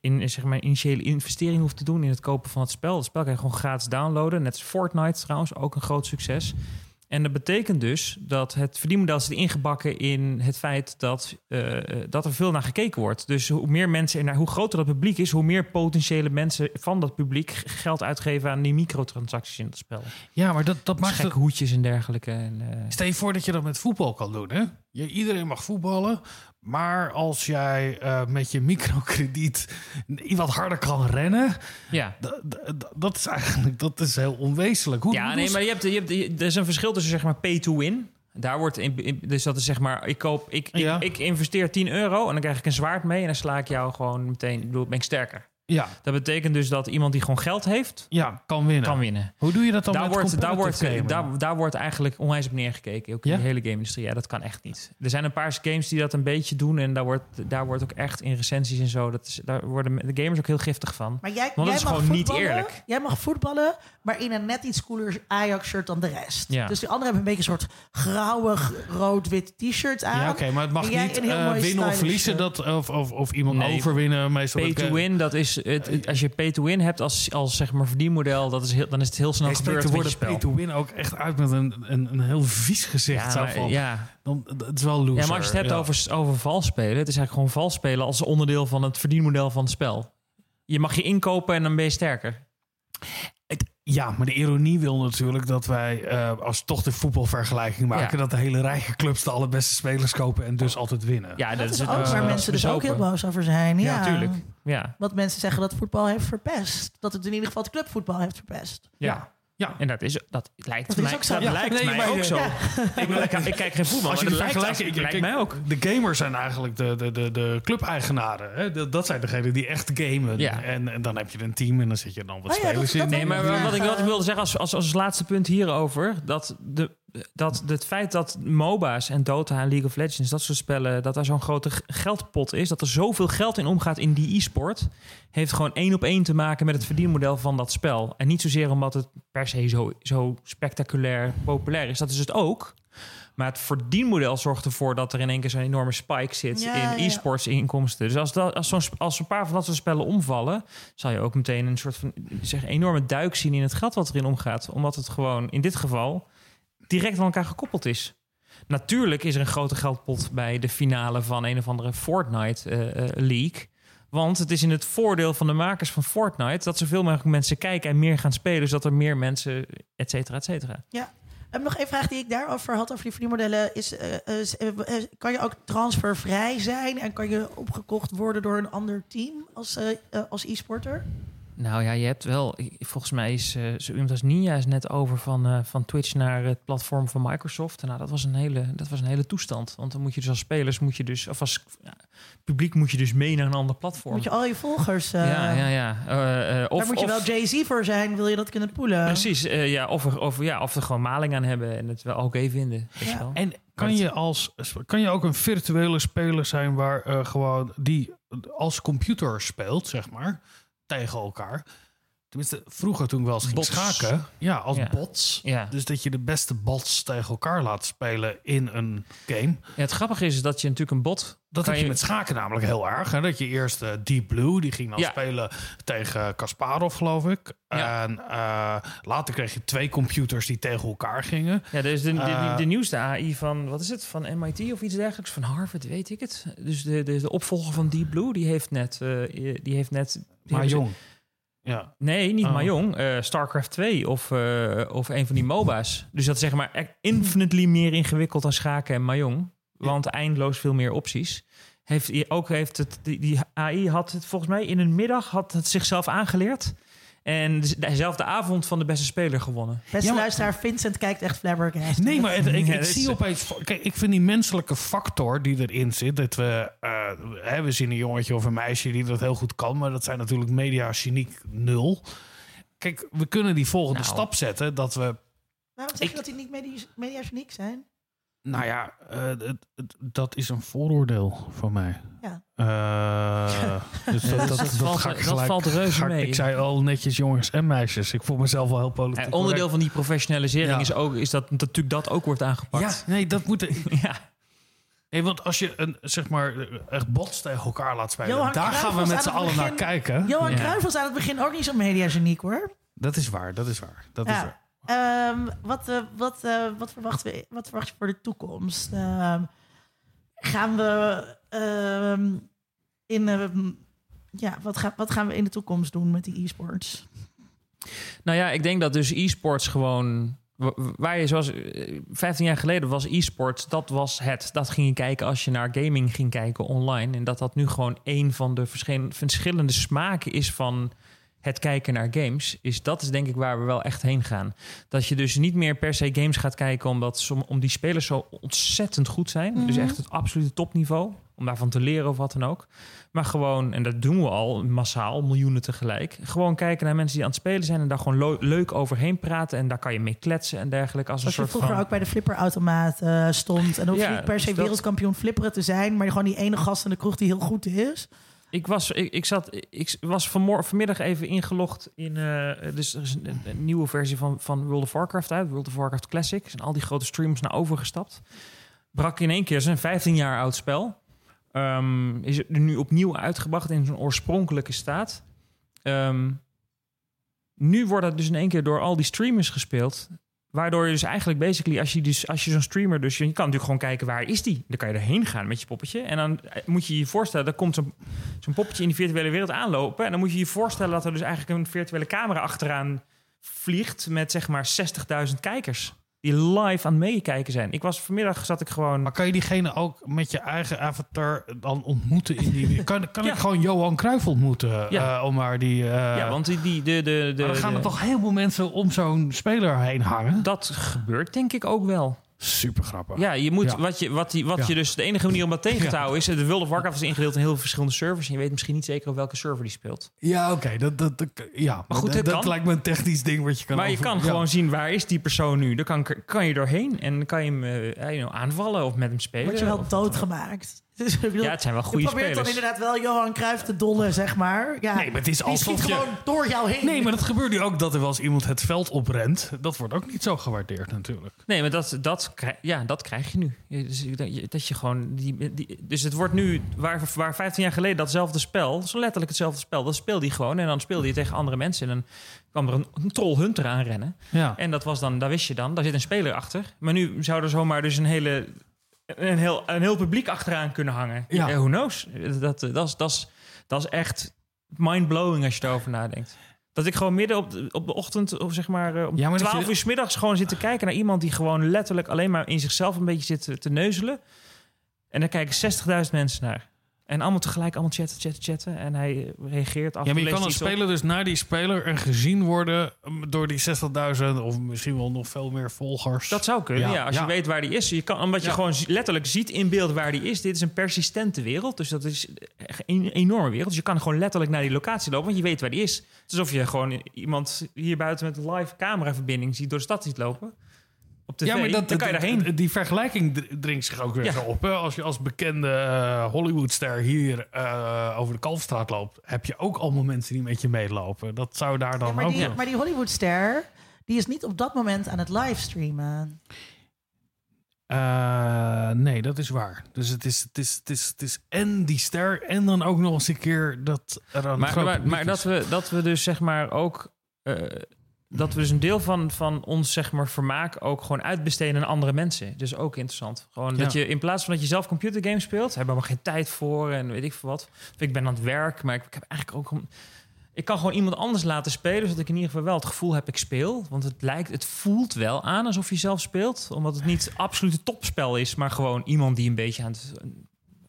in, zeg maar, initiële investering hoeft te doen in het kopen van het spel. Het spel kan je gewoon gratis downloaden. Net als Fortnite trouwens, ook een groot succes. En dat betekent dus dat het verdienmodel zit ingebakken in het feit dat, eh, dat er veel naar gekeken wordt. Dus hoe meer mensen en naar hoe groter dat publiek is, hoe meer potentiële mensen van dat publiek geld uitgeven aan die microtransacties in het spel. Ja, maar dat, dat maakt Gekke het... hoedjes en dergelijke. En, eh, Stel je voor dat je dat met voetbal kan doen, hè? Je, iedereen mag voetballen, maar als jij eh, met je microkrediet wat harder kan rennen, ja. dat is eigenlijk dat is heel onwezenlijk. Hoe, Ja, nee, maar je hebt, je hebt, je- er is een verschil tussen zeg maar pay to win. Daar wordt in, in- dus dat is zeg maar, ik koop, ik, Ja. ik, ik investeer 10 euro en dan krijg ik een zwaard mee en dan sla ik jou gewoon meteen, ik bedoel, ben ik sterker. Ja, Dat betekent dus dat iemand die gewoon geld heeft, ja, kan winnen. kan winnen. Hoe doe je dat dan Daar met wordt, daar, wordt, daar, daar wordt eigenlijk onwijs op neergekeken. Ook in Ja? de hele game-industrie. Ja, dat kan echt niet. Er zijn een paar games die dat een beetje doen. En daar wordt, daar wordt ook echt in recensies en zo. Dat is, daar worden de gamers ook heel giftig van. Maar jij, Want jij dat is mag gewoon niet voetballen, eerlijk. Jij mag voetballen, maar in een net iets cooler Ajax-shirt dan de rest. Ja. Dus die anderen hebben een beetje een soort grauwe, rood-wit t-shirt aan. Ja, oké, maar het mag jij niet eh, mooi winnen of verliezen. Dat, of, of, of iemand Nee. overwinnen. Meestal Pay to win, dat is het, het- als je pay to win hebt als, als zeg maar verdienmodel, dat is heel, dan is het heel snel gebeurd de met je woorden spel. pay to win ook echt uit met een, een, een heel vies gezicht. Ja, maar, ja. dan, het is wel loser. ja, maar als je het hebt ja. over, over vals spelen, het is eigenlijk gewoon vals spelen als onderdeel van het verdienmodel van het spel. Je mag je inkopen en dan ben je sterker. Het, Ja, maar de ironie wil natuurlijk dat wij, eh, als we toch de voetbalvergelijking maken, Ja. dat de hele rijke clubs de allerbeste spelers kopen en dus altijd winnen. Ja, Dat is het- ook dat waar mensen dus ook heel boos over zijn. Ja, Ja, tuurlijk. Ja. Wat mensen zeggen dat voetbal heeft verpest. Dat het in ieder geval het clubvoetbal heeft verpest. Ja. Ja. En dat, is, dat lijkt Dat is mij, ook zo. dat Ja. lijkt Nee, mij maar- ook zo. Ja. Ik, ik, ik kijk geen voetbal, Als je maar dat lijkt, als- mij ook. De gamers zijn eigenlijk de, de, de, de club-eigenaren. Hè? Dat- Dat zijn degenen die echt gamen. Ja. En, en dan heb je een team en dan zit je dan wat Oh ja, spelers in. Nee, maar Ja. wat ik, wat ik wilde zeggen als, als, als laatste punt hierover... dat, de, dat het feit dat MOBA's en Dota en League of Legends... dat soort spellen, dat daar zo'n grote geldpot is... dat er zoveel geld in omgaat in die e-sport... heeft gewoon één op één te maken met het verdienmodel van dat spel. En niet zozeer omdat het per se zo, zo spectaculair populair is. Dat is het ook... Maar het verdienmodel zorgt ervoor dat er in één keer zo'n enorme spike zit Ja, in e-sports inkomsten. Dus als, dat, als, zo'n als een paar van dat soort spellen omvallen, zal je ook meteen een soort van zeg, enorme duik zien in het geld wat erin omgaat. Omdat het gewoon in dit geval direct aan elkaar gekoppeld is. Natuurlijk is er een grote geldpot bij de finale van een of andere Fortnite eh, League. Want het is in het voordeel van de makers van Fortnite dat zoveel mogelijk mensen kijken en meer gaan spelen, zodat er meer mensen, et cetera, et cetera. Ja. En nog één vraag die ik daarover had, over die verdienmodellen. Is, eh, kan je ook transfervrij zijn en kan je opgekocht worden door een ander team als, als e-sporter? Nou ja, je hebt wel. Volgens mij is eh, zo iemand als Nia is net over van, eh, van Twitch naar het platform van Microsoft. Nou, dat was een hele, dat was een hele toestand. Want dan moet je dus als spelers moet je dus, of als ja, publiek moet je dus mee naar een ander platform. Moet je al je volgers... eh, ja, ja, ja. Eh, eh, of, daar moet je of- wel Jay-Z voor zijn, wil je dat kunnen poelen. Precies, eh, ja, of, er, of, ja, of er gewoon maling aan hebben en het wel oké vinden. weet je Ja. wel. En kan je, als, kan je ook een virtuele speler zijn waar eh, gewoon die als computer speelt, zeg maar, tegen elkaar? Tenminste, vroeger toen ik wel eens ging Bots. schaken. Ja, als Ja. bots. Ja. Dus dat je de beste bots tegen elkaar laat spelen in een game. Ja, het grappige is dat je natuurlijk een bot. Dat heb je met schaken namelijk heel erg. Hè? Dat je eerst eh, Deep Blue, die ging dan spelen tegen Kasparov, geloof ik. Ja. En eh, later kreeg je twee computers die tegen elkaar gingen. Ja, dus de, de, Eh, de nieuwste AI van, wat is het, van MIT of iets dergelijks, van Harvard, weet ik het. Dus de, de, de opvolger van Deep Blue, die heeft net, die heeft net Maar ze- jong. Ja. Nee, niet Oh. Mahjong. eh StarCraft 2 of, eh, of een van die MOBA's. Dus dat is zeg maar infinitely meer ingewikkeld dan schaken en Mahjong. Want eindeloos veel meer opties. Heeft, ook heeft het, die, die AI had het volgens mij in een middag had het zichzelf aangeleerd. En dezelfde avond van de beste speler gewonnen. Beste Ja, maar- luisteraar, Vincent kijkt echt flabbergast. Nee, maar het- ik, ik zie opeens... Kijk, ik vind die menselijke factor die erin zit... dat we... eh, hè, we zien een jongetje of een meisje die dat heel goed kan... maar dat zijn natuurlijk media geniek nul. Kijk, we kunnen die volgende Nou. stap zetten... dat we Waarom zeg je dat die niet mediageniek zijn? Nou ja, eh, dat is een vooroordeel van mij. Ja. Eh, dus dat, dat dat, dat, valt- dat reuze ga mee. Ik zei al netjes jongens en meisjes. Ik voel mezelf wel heel politiek Eh, onderdeel correct. van die professionalisering Ja. is ook is dat, dat natuurlijk dat ook wordt aangepakt. Ja, nee, dat moet... Ja. Nee, want als je een, zeg maar, echt bots tegen elkaar laat spelen... Johan daar Cruijff gaan we met z'n allen naar kijken. Johan Ja. Cruijff was aan het begin ook niet zo mediageniek hoor. Dat is waar, dat is waar. Dat is waar. Ehm, wat, eh, wat, eh, wat, verwachten we, wat verwacht je voor de toekomst? Ehm, gaan we ehm, in... ja, wat, wat gaan we in de toekomst doen met die e-sports? Nou ja, ik denk dat dus e-sports gewoon. wa- Waar je zoals eh, 15 jaar geleden was e-sports, dat was het. Dat ging je kijken als je naar gaming ging kijken online. En dat dat nu gewoon een van de verschillen- verschillende smaken is van het kijken naar games. Is dat is denk ik waar we wel echt heen gaan. Dat je dus niet meer per se games gaat kijken omdat som, om die spelers zo ontzettend goed zijn. Dus echt het absolute topniveau. Om daarvan te leren of wat dan ook. Maar gewoon, en dat doen we al massaal, miljoenen tegelijk. Gewoon kijken naar mensen die aan het spelen zijn en daar gewoon leuk overheen praten. En daar kan je mee kletsen en dergelijke. Als een Als je soort vroeger van. ook bij de flipperautomaat eh, stond... en dan hoef je Ja, niet per se dus dat- wereldkampioen flipperen te zijn... maar gewoon die ene gast in de kroeg die heel goed is. Ik was, ik, ik zat, ik was vanmorgen, vanmiddag even ingelogd in. eh, dus er is een, nieuwe versie van, van World of Warcraft uit, World of Warcraft Classic. En al die grote streamers naar overgestapt. Brak in één keer, een 15 jaar oud spel. Ehm, is er nu opnieuw uitgebracht in zijn oorspronkelijke staat. Ehm, nu wordt het dus in één keer door al die streamers gespeeld. Waardoor je dus eigenlijk basically, als je, dus, als je zo'n streamer, dus je kan natuurlijk gewoon kijken waar is die. Dan kan je erheen gaan met je poppetje. En dan eh, moet je je voorstellen, er komt zo'n zo'n poppetje in die virtuele wereld aanlopen. En dan moet je je voorstellen dat er dus eigenlijk een virtuele camera achteraan vliegt met zeg maar 60.000 kijkers. Die live aan het meekijken zijn. Ik was vanmiddag zat ik gewoon. Maar kan je diegene ook met je eigen avatar dan ontmoeten in die... Kan, kan Ja. ik gewoon Johan Cruijff ontmoeten? Ja. eh, om maar die... eh, ja, want die, die de, de, de, maar dan gaan er de- toch heel veel mensen om zo'n speler heen hangen? Dat gebeurt denk ik ook wel. Super grappig. Ja, je moet Ja. wat je wat, die, wat Ja. je dus de enige manier om dat tegen te Ja. houden is. De World of Warcraft is ingedeeld in heel veel verschillende servers. En je weet misschien niet zeker op welke server die speelt. Ja, oké. Dat, dat, dat- ja, Maar goed, dat, lijkt me een technisch ding wat je kan maar je kan ja. gewoon zien waar is die persoon nu. Dan kan, kan je doorheen en dan kan je hem eh, you know, aanvallen of met hem spelen. Word je wel doodgemaakt. Dus, bedoel, Ja, het zijn wel goede Je probeert spelers. dan inderdaad wel Johan Cruijff te dollen, zeg maar. Ja, Nee, maar het is alsof schiet je- gewoon door jou heen. Nee, maar dat gebeurt nu ook dat er wel eens iemand het veld oprent. Dat wordt ook niet zo gewaardeerd natuurlijk. Nee, maar dat, dat, krijg, ja, dat krijg je nu. Dus, dat je- dat je gewoon die, die, dus het wordt nu, waar, waar 15 jaar geleden datzelfde spel, zo letterlijk hetzelfde spel, dat speelde hij gewoon. En dan speelde je tegen andere mensen. En dan kwam er een, een troll hunter aanrennen. Ja. En dat was dan, daar wist je dan, daar zit een speler achter. Maar nu zou er zomaar dus een hele, een heel, een heel publiek achteraan kunnen hangen. Ja. Who knows? Dat, dat, is, dat, is, dat is echt mind-blowing als je erover nadenkt. Dat ik gewoon midden op de, op de ochtend, of zeg maar eh, om Ja, maar dat 12 je- uur 's middags gewoon zit te kijken naar iemand die gewoon letterlijk alleen maar in zichzelf een beetje zit te, te neuzelen. En daar kijken 60.000 mensen naar. En allemaal tegelijk allemaal chatten, chatten, chatten. En hij eh, reageert af. Ja, maar je kan als op. speler dus naar die speler en gezien worden um, door die 60.000 of misschien wel nog veel meer volgers. Dat zou kunnen, ja. Ja, als ja. je weet waar die is. Je kan, omdat je gewoon letterlijk ziet in beeld waar die is. Dit is een persistente wereld. Dus dat is echt een enorme wereld. Dus je kan gewoon letterlijk naar die locatie lopen. Want je weet waar die is. Het is alsof je gewoon iemand hier buiten met een live cameraverbinding ziet door de stad ziet lopen. Op tv. ja, maar dat, dan kan je daarheen. Die vergelijking dringt zich ook weer Ja. zo op. Hè? Als je als bekende eh, Hollywoodster hier eh, over de Kalfstraat loopt, heb je ook allemaal mensen die met je meelopen. Dat zou daar dan Ja, maar, ook. die, maar die Hollywoodster, die is niet op dat moment aan het livestreamen. Eh, nee, dat is waar. Dus het is, het, is, het, is, het is en die ster en dan ook nog eens een keer dat er Maar, maar, maar dat, we, dat we dus zeg maar ook. Eh, dat we dus een deel van, van ons zeg maar vermaak ook gewoon uitbesteden aan andere mensen. Dus ook interessant. Gewoon dat je in plaats van dat je zelf computergames speelt, hebben we maar geen tijd voor en weet ik veel wat. Of ik ben aan het werk, maar ik, ik heb eigenlijk ook. Ik kan gewoon iemand anders laten spelen, zodat ik in ieder geval wel het gevoel heb ik speel. Want het lijkt, het voelt wel aan alsof je zelf speelt, omdat het niet absolute topspel is, maar gewoon iemand die een beetje aan het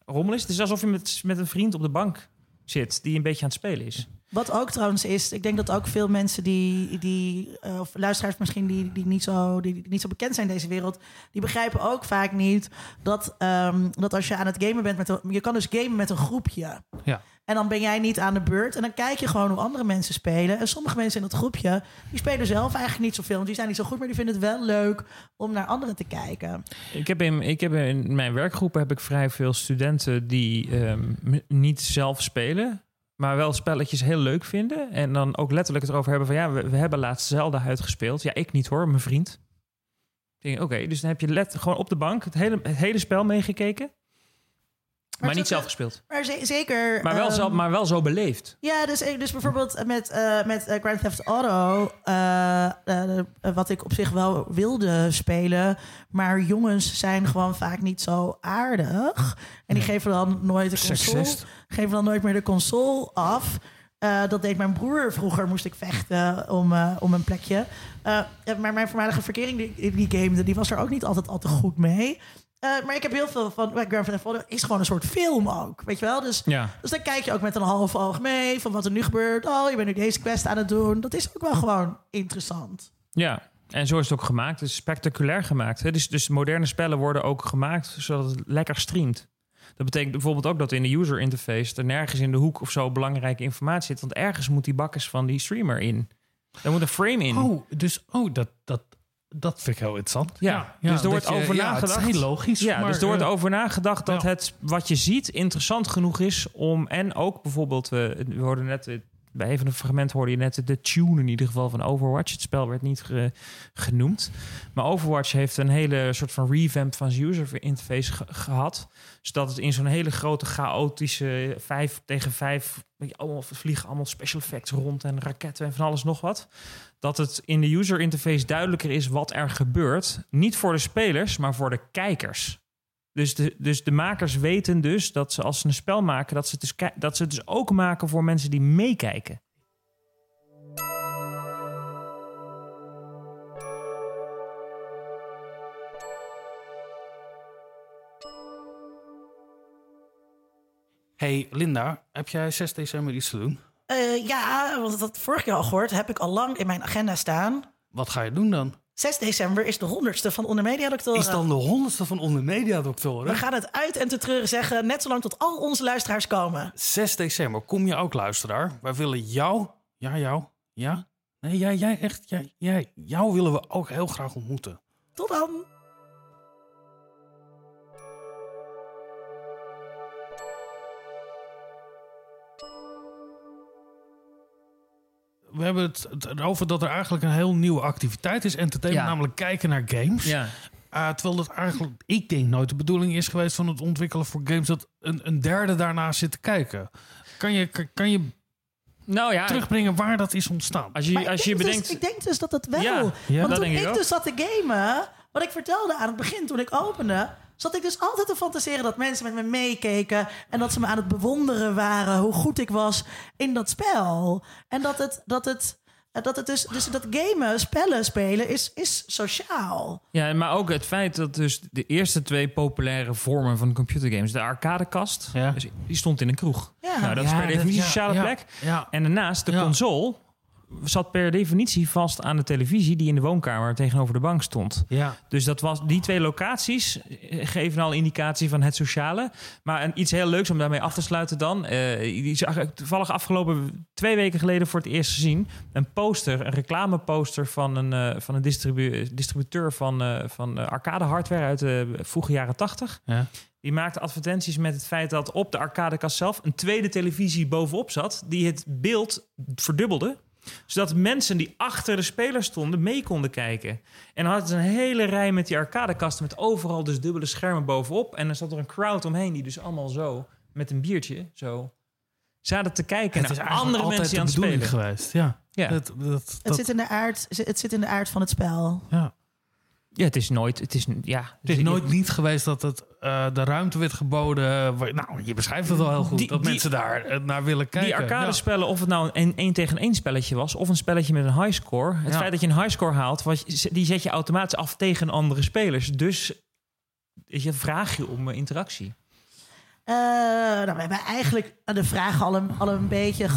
rommelen is. Het is alsof je met, met een vriend op de bank zit die een beetje aan het spelen is. Wat ook trouwens is, ik denk dat ook veel mensen die, die eh, of luisteraars misschien die, die, niet zo, die, die niet zo bekend zijn in deze wereld, die begrijpen ook vaak niet dat, ehm, dat als je aan het gamen bent met een, je kan dus gamen met een groepje. Ja. En dan ben jij niet aan de beurt. En dan kijk je gewoon hoe andere mensen spelen. En sommige mensen in dat groepje, die spelen zelf eigenlijk niet zoveel. Want die zijn niet zo goed, maar die vinden het wel leuk om naar anderen te kijken. Ik heb, in, ik heb in mijn werkgroepen heb ik vrij veel studenten die ehm, niet zelf spelen, maar wel spelletjes heel leuk vinden. En dan ook letterlijk het erover hebben van ja, we, we hebben laatst Zelda uitgespeeld. Ja, ik niet hoor, mijn vriend. Oké, dus dan heb je let, gewoon op de bank het hele, het hele spel meegekeken. Maar, niet zelf gespeeld. Maar ze- zeker. Maar wel, ehm, zelf, maar wel zo beleefd. Ja, dus, dus bijvoorbeeld met, eh, met eh, Grand Theft Auto, eh, eh, eh, wat ik op zich wel wilde spelen, maar jongens zijn gewoon vaak niet zo aardig. En die geven dan nooit de console, geven dan nooit meer de console af. Eh, dat deed mijn broer vroeger, moest ik vechten om, eh, om een plekje. Eh, maar mijn voormalige verkering die, die gamede, die was er ook niet altijd al te goed mee. Eh, maar ik heb heel veel van Grand Theft Auto is gewoon een soort film ook, weet je wel? Dus Ja. dus dan kijk je ook met een half oog mee van wat er nu gebeurt. Oh, je bent nu deze quest aan het doen. Dat is ook wel gewoon interessant. Ja, en zo is het ook gemaakt. Het is spectaculair gemaakt. Hè? Dus, dus moderne spellen worden ook gemaakt zodat het lekker streamt. Dat betekent bijvoorbeeld ook dat in de user interface er nergens in de hoek of zo belangrijke informatie zit. Want ergens moet die bakkers van die streamer in. Daar moet een frame in. Oh, dus oh, dat, dat, dat vind ik heel interessant. Ja, dus er wordt je- over ja, nagedacht. Het is heel logisch. Ja, maar, dus er wordt over nagedacht dat ja. het wat je ziet interessant genoeg is om. En ook bijvoorbeeld, eh, we hoorden net. Bij even een fragment hoorde je net de tune in ieder geval van Overwatch. Het spel werd niet ge- genoemd. Maar Overwatch heeft een hele soort van revamp van zijn user interface ge- gehad. Zodat het in zo'n hele grote chaotische 5 tegen 5... weet je, Allemaal vliegen allemaal special effects rond en raketten en van alles nog wat dat het in de user interface duidelijker is wat er gebeurt. Niet voor de spelers, maar voor de kijkers. Dus de, dus de makers weten dus dat ze als ze een spel maken, dat ze, het dus, dat ze het dus ook maken voor mensen die meekijken. Hey Linda, heb jij 6 december iets te doen? Eh, ja, want dat vorig jaar al gehoord. Heb ik al lang in mijn agenda staan. Wat ga je doen dan? 6 december is de honderdste van Onder Media Doctoren. Is dan de honderdste van Onder Media Doctoren? We gaan het uit en te treuren zeggen, net zolang tot al onze luisteraars komen. 6 december, kom je ook luisteraar? Wij willen jou, ja jou, ja? Nee, jij, jij echt, jij, jij, jou willen we ook heel graag ontmoeten. Tot dan! We hebben het erover dat er eigenlijk een heel nieuwe activiteit is. Entertainment, Ja. namelijk kijken naar games. Ja. Uh, terwijl dat eigenlijk, ik denk nooit de bedoeling is geweest van het ontwikkelen voor games... dat een, een derde daarnaast zit te kijken. Kan je, kan, je Nou ja, terugbrengen waar dat is ontstaan? als je, Maar als je denk bedenkt... Dus, ik denk dus dat het wel. Ja, ja, Want dat toen denk ik, ik dus zat te gamen, wat ik vertelde aan het begin toen ik opende, zat ik dus altijd te fantaseren dat mensen met me meekeken en dat ze me aan het bewonderen waren hoe goed ik was in dat spel. En dat het, dat het, dat het dus, dus dat gamen, spellen spelen is, is sociaal. Ja, maar ook het feit dat dus de eerste twee populaire vormen van computergames, de arcadekast, Ja. dus die stond in een kroeg. Ja. Nou, dat is per definitie een ja, sociale ja, plek. Ja, En daarnaast, de Ja. console zat per definitie vast aan de televisie die in de woonkamer tegenover de bank stond. ja. Dus dat was, die twee locaties eh, geven al indicatie van het sociale. Maar een, iets heel leuks om daarmee af te sluiten dan. die zag ik toevallig afgelopen twee weken geleden voor het eerst gezien. Een poster, een reclameposter van een, eh, van een distribu- distributeur van, van arcade hardware uit de vroege jaren tachtig. Ja. Die maakte advertenties met het feit dat op de arcadekast zelf een tweede televisie bovenop zat. Die het beeld verdubbelde zodat mensen die achter de speler stonden mee konden kijken. En dan hadden ze een hele rij met die arcadekasten... met overal dus dubbele schermen bovenop. En dan zat er een crowd omheen die dus allemaal zo... met een biertje zo zaten te kijken Het is naar andere mensen die aan het spelen. geweest. Ja. Ja. Dat, dat, Het dat- zit, in de aard, het zit in de aard van het spel. ja. Ja, het is nooit... Het is, ja, Het is nooit niet geweest dat het, eh, de ruimte werd geboden. waar- nou, je beschrijft het wel heel goed. Die- dat die- mensen daar eh, naar willen kijken. Die arcade Ja. spellen, of het nou een 1 tegen 1 spelletje was... of een spelletje met een highscore. Het Ja. feit dat je een highscore haalt... Wat, die zet je automatisch af tegen andere spelers. Dus je, vraag je om eh, interactie. Eh, nou, we hebben eigenlijk de vraag al een, al een beetje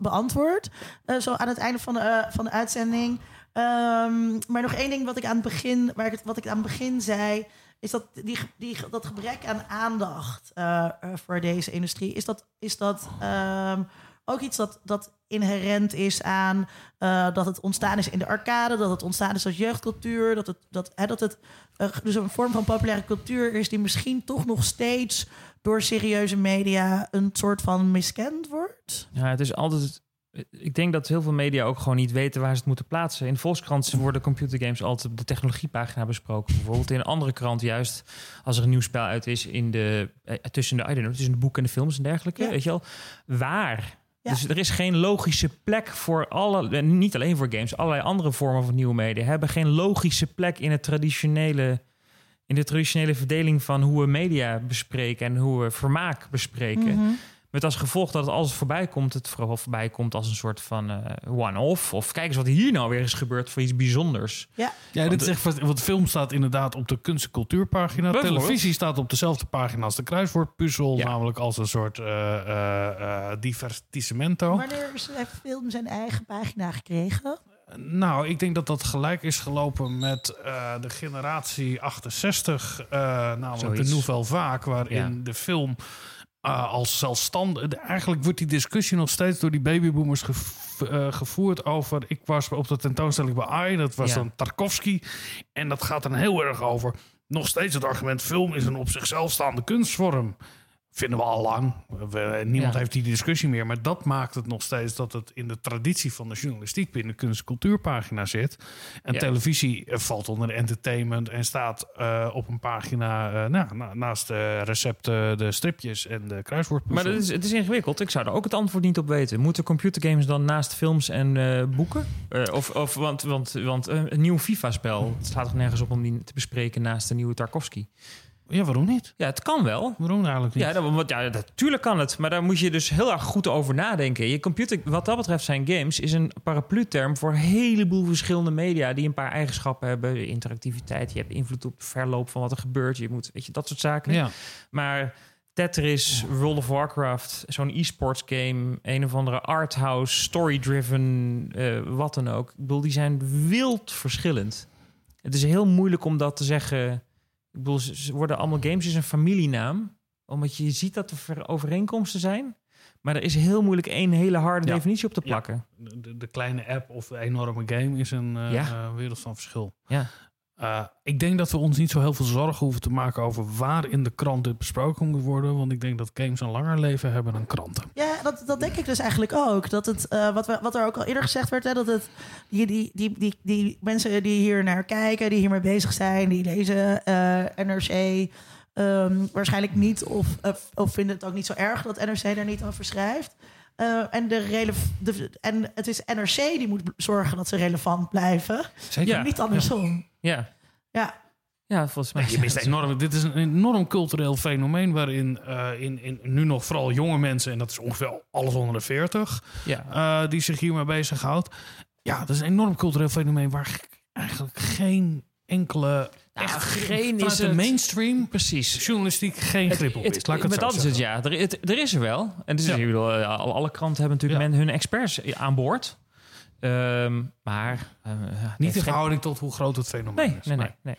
beantwoord. eh, zo aan het einde van de, eh, van de uitzending. Ehm, maar nog één ding wat ik aan het begin, waar ik wat ik aan het begin zei, is dat die, die, dat gebrek aan aandacht eh, eh, voor deze industrie, is dat, is dat ehm, ook iets dat, dat inherent is aan eh, dat het ontstaan is in de arcade, dat het ontstaan is als jeugdcultuur, dat het, dat, hè, dat het dus een vorm van populaire cultuur is die misschien toch nog steeds door serieuze media een soort van miskend wordt. Ja, het is altijd. Ik denk dat heel veel media ook gewoon niet weten waar ze het moeten plaatsen. In de Volkskrant worden computergames altijd op de technologiepagina besproken. Bijvoorbeeld in een andere krant juist als er een nieuw spel uit is in de, eh, tussen, de, I don't know, tussen de boeken en de films en dergelijke. Ja. Weet je wel? Waar? Ja. Dus er is geen logische plek voor alle, en niet alleen voor games, allerlei andere vormen van nieuwe media hebben geen logische plek in het traditionele, in de traditionele verdeling van hoe we media bespreken en hoe we vermaak bespreken. Mhm. Met als gevolg dat het als het voorbij komt, het vooral voorbij komt als een soort van eh, one-off. Of kijk eens wat hier nou weer is gebeurd voor iets bijzonders. Ja, Ja, dit is echt, wat- want film staat inderdaad op de kunst- en cultuurpagina. Televisie staat op dezelfde pagina als de kruiswoordpuzzel. Ja. Namelijk als een soort eh eh, eh, divertissemento. wanneer is- heeft film zijn eigen pagina gekregen? Nou, ik denk dat dat gelijk is gelopen met eh, de generatie 68. eh, namelijk Zoiets. de Nouvelle Vaak, waarin Ja. de film eh, als zelfstandig... Eigenlijk wordt die discussie nog steeds door die babyboomers gev- eh, gevoerd over... Ik was op de tentoonstelling bij AI, dat was Ja. dan Tarkovsky. En dat gaat dan heel erg over... Nog steeds het argument, film is een op zichzelf staande kunstvorm. Vinden we al lang. We- niemand Ja. heeft die discussie meer. Maar dat maakt het nog steeds dat het in de traditie van de journalistiek binnen kunst- en cultuurpagina zit. En Ja. televisie eh, valt onder entertainment en staat eh, op een pagina eh, nou, na- naast de recepten, de stripjes en de kruiswoordpuzzel. Maar dat is, het is ingewikkeld. Ik zou er ook het antwoord niet op weten. Moeten computergames dan naast films en eh, boeken? Eh, of, of, want want, want eh, een nieuw FIFA-spel, het slaat toch nergens op om die te bespreken naast de nieuwe Tarkovsky? Ja, waarom niet? Ja, het kan wel. Waarom eigenlijk niet? Ja, dat, ja, natuurlijk kan het. Maar daar moet je dus heel erg goed over nadenken. Je computer, wat dat betreft zijn games, is een paraplu-term voor een heleboel verschillende media die een paar eigenschappen hebben. Interactiviteit, je hebt invloed op de verloop van wat er gebeurt. Je moet, weet je, dat soort zaken. Ja. Maar Tetris, World of Warcraft, zo'n e-sports game, een of andere arthouse, story-driven, eh, wat dan ook. Ik bedoel, die zijn wild verschillend. Het is heel moeilijk om dat te zeggen. Ik bedoel, ze worden allemaal games is een familienaam, omdat je ziet dat er ver- overeenkomsten zijn. Maar er is heel moeilijk één hele harde Ja. definitie op te Ja. plakken. De, de kleine app of de enorme game is een eh, Ja. eh, wereld van verschil. Ja. Eh, ik denk dat we ons niet zo heel veel zorgen hoeven te maken over waar in de krant dit besproken moet worden. Want ik denk dat games een langer leven hebben dan kranten. Ja, dat, dat denk ik dus eigenlijk ook. Dat het, eh, wat, wat er ook al eerder gezegd werd, hè, dat het, die, die, die, die, die mensen die hier naar kijken, die hiermee bezig zijn, die lezen eh, NRC ehm, waarschijnlijk niet of, of, of vinden het ook niet zo erg dat NRC er niet over schrijft. Eh, en, de de, en het is NRC die moet zorgen dat ze relevant blijven. Zeker. Niet andersom. Ja. Ja. Ja, volgens mij. Je mist enorm, dit is een enorm cultureel fenomeen waarin eh, in, in, nu nog vooral jonge mensen, en dat is ongeveer alles onder de 40, Ja. eh, die zich hiermee bezighoudt. Ja, dat is een enorm cultureel fenomeen waar eigenlijk geen enkele. echt geen is de het- mainstream Precies. journalistiek geen grip op Het- is. Laat ik het met zo dat is het, ja. Er, het- er is er wel. En dus, Ja. ik bedoel, eh, alle, kranten hebben natuurlijk men, hun experts aan boord. Ehm, maar... eh, Niet in geen- verhouding tot hoe groot het fenomeen Nee, is. nee, nee. nee.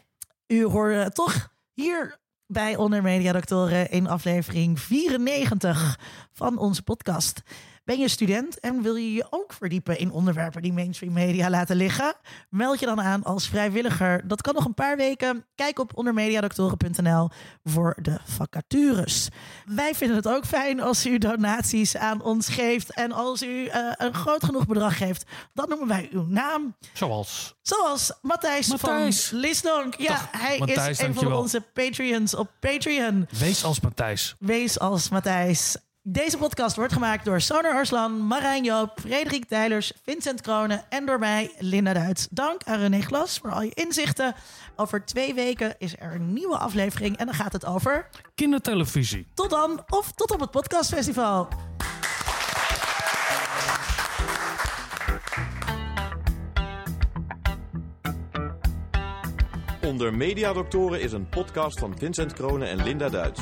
U hoorde toch hier bij Onder Media Doctoren in aflevering 94 van onze podcast. Ben je student en wil je je ook verdiepen in onderwerpen die mainstream media laten liggen? Meld je dan aan als vrijwilliger. Dat kan nog een paar weken. Kijk op ondermediadoctoren.nl voor de vacatures. Wij vinden het ook fijn als u donaties aan ons geeft. En als u eh, een groot genoeg bedrag geeft, dan noemen wij uw naam. Zoals. Zoals Matthijs, Matthijs. van Lisdonk. Ja, Dag, hij Matthijs, is een van onze Patreons op Patreon. Wees als Matthijs. Wees als Matthijs. Deze podcast wordt gemaakt door Sonar Arslan, Marijn Joop, Frederik Deilers, Vincent Kronen en door mij, Linda Duits. Dank aan René Glas voor al je inzichten. Over twee weken is er een nieuwe aflevering en dan gaat het over... Kindertelevisie. Tot dan of tot op het podcastfestival. Onder Mediadoktoren is een podcast van Vincent Kronen en Linda Duits.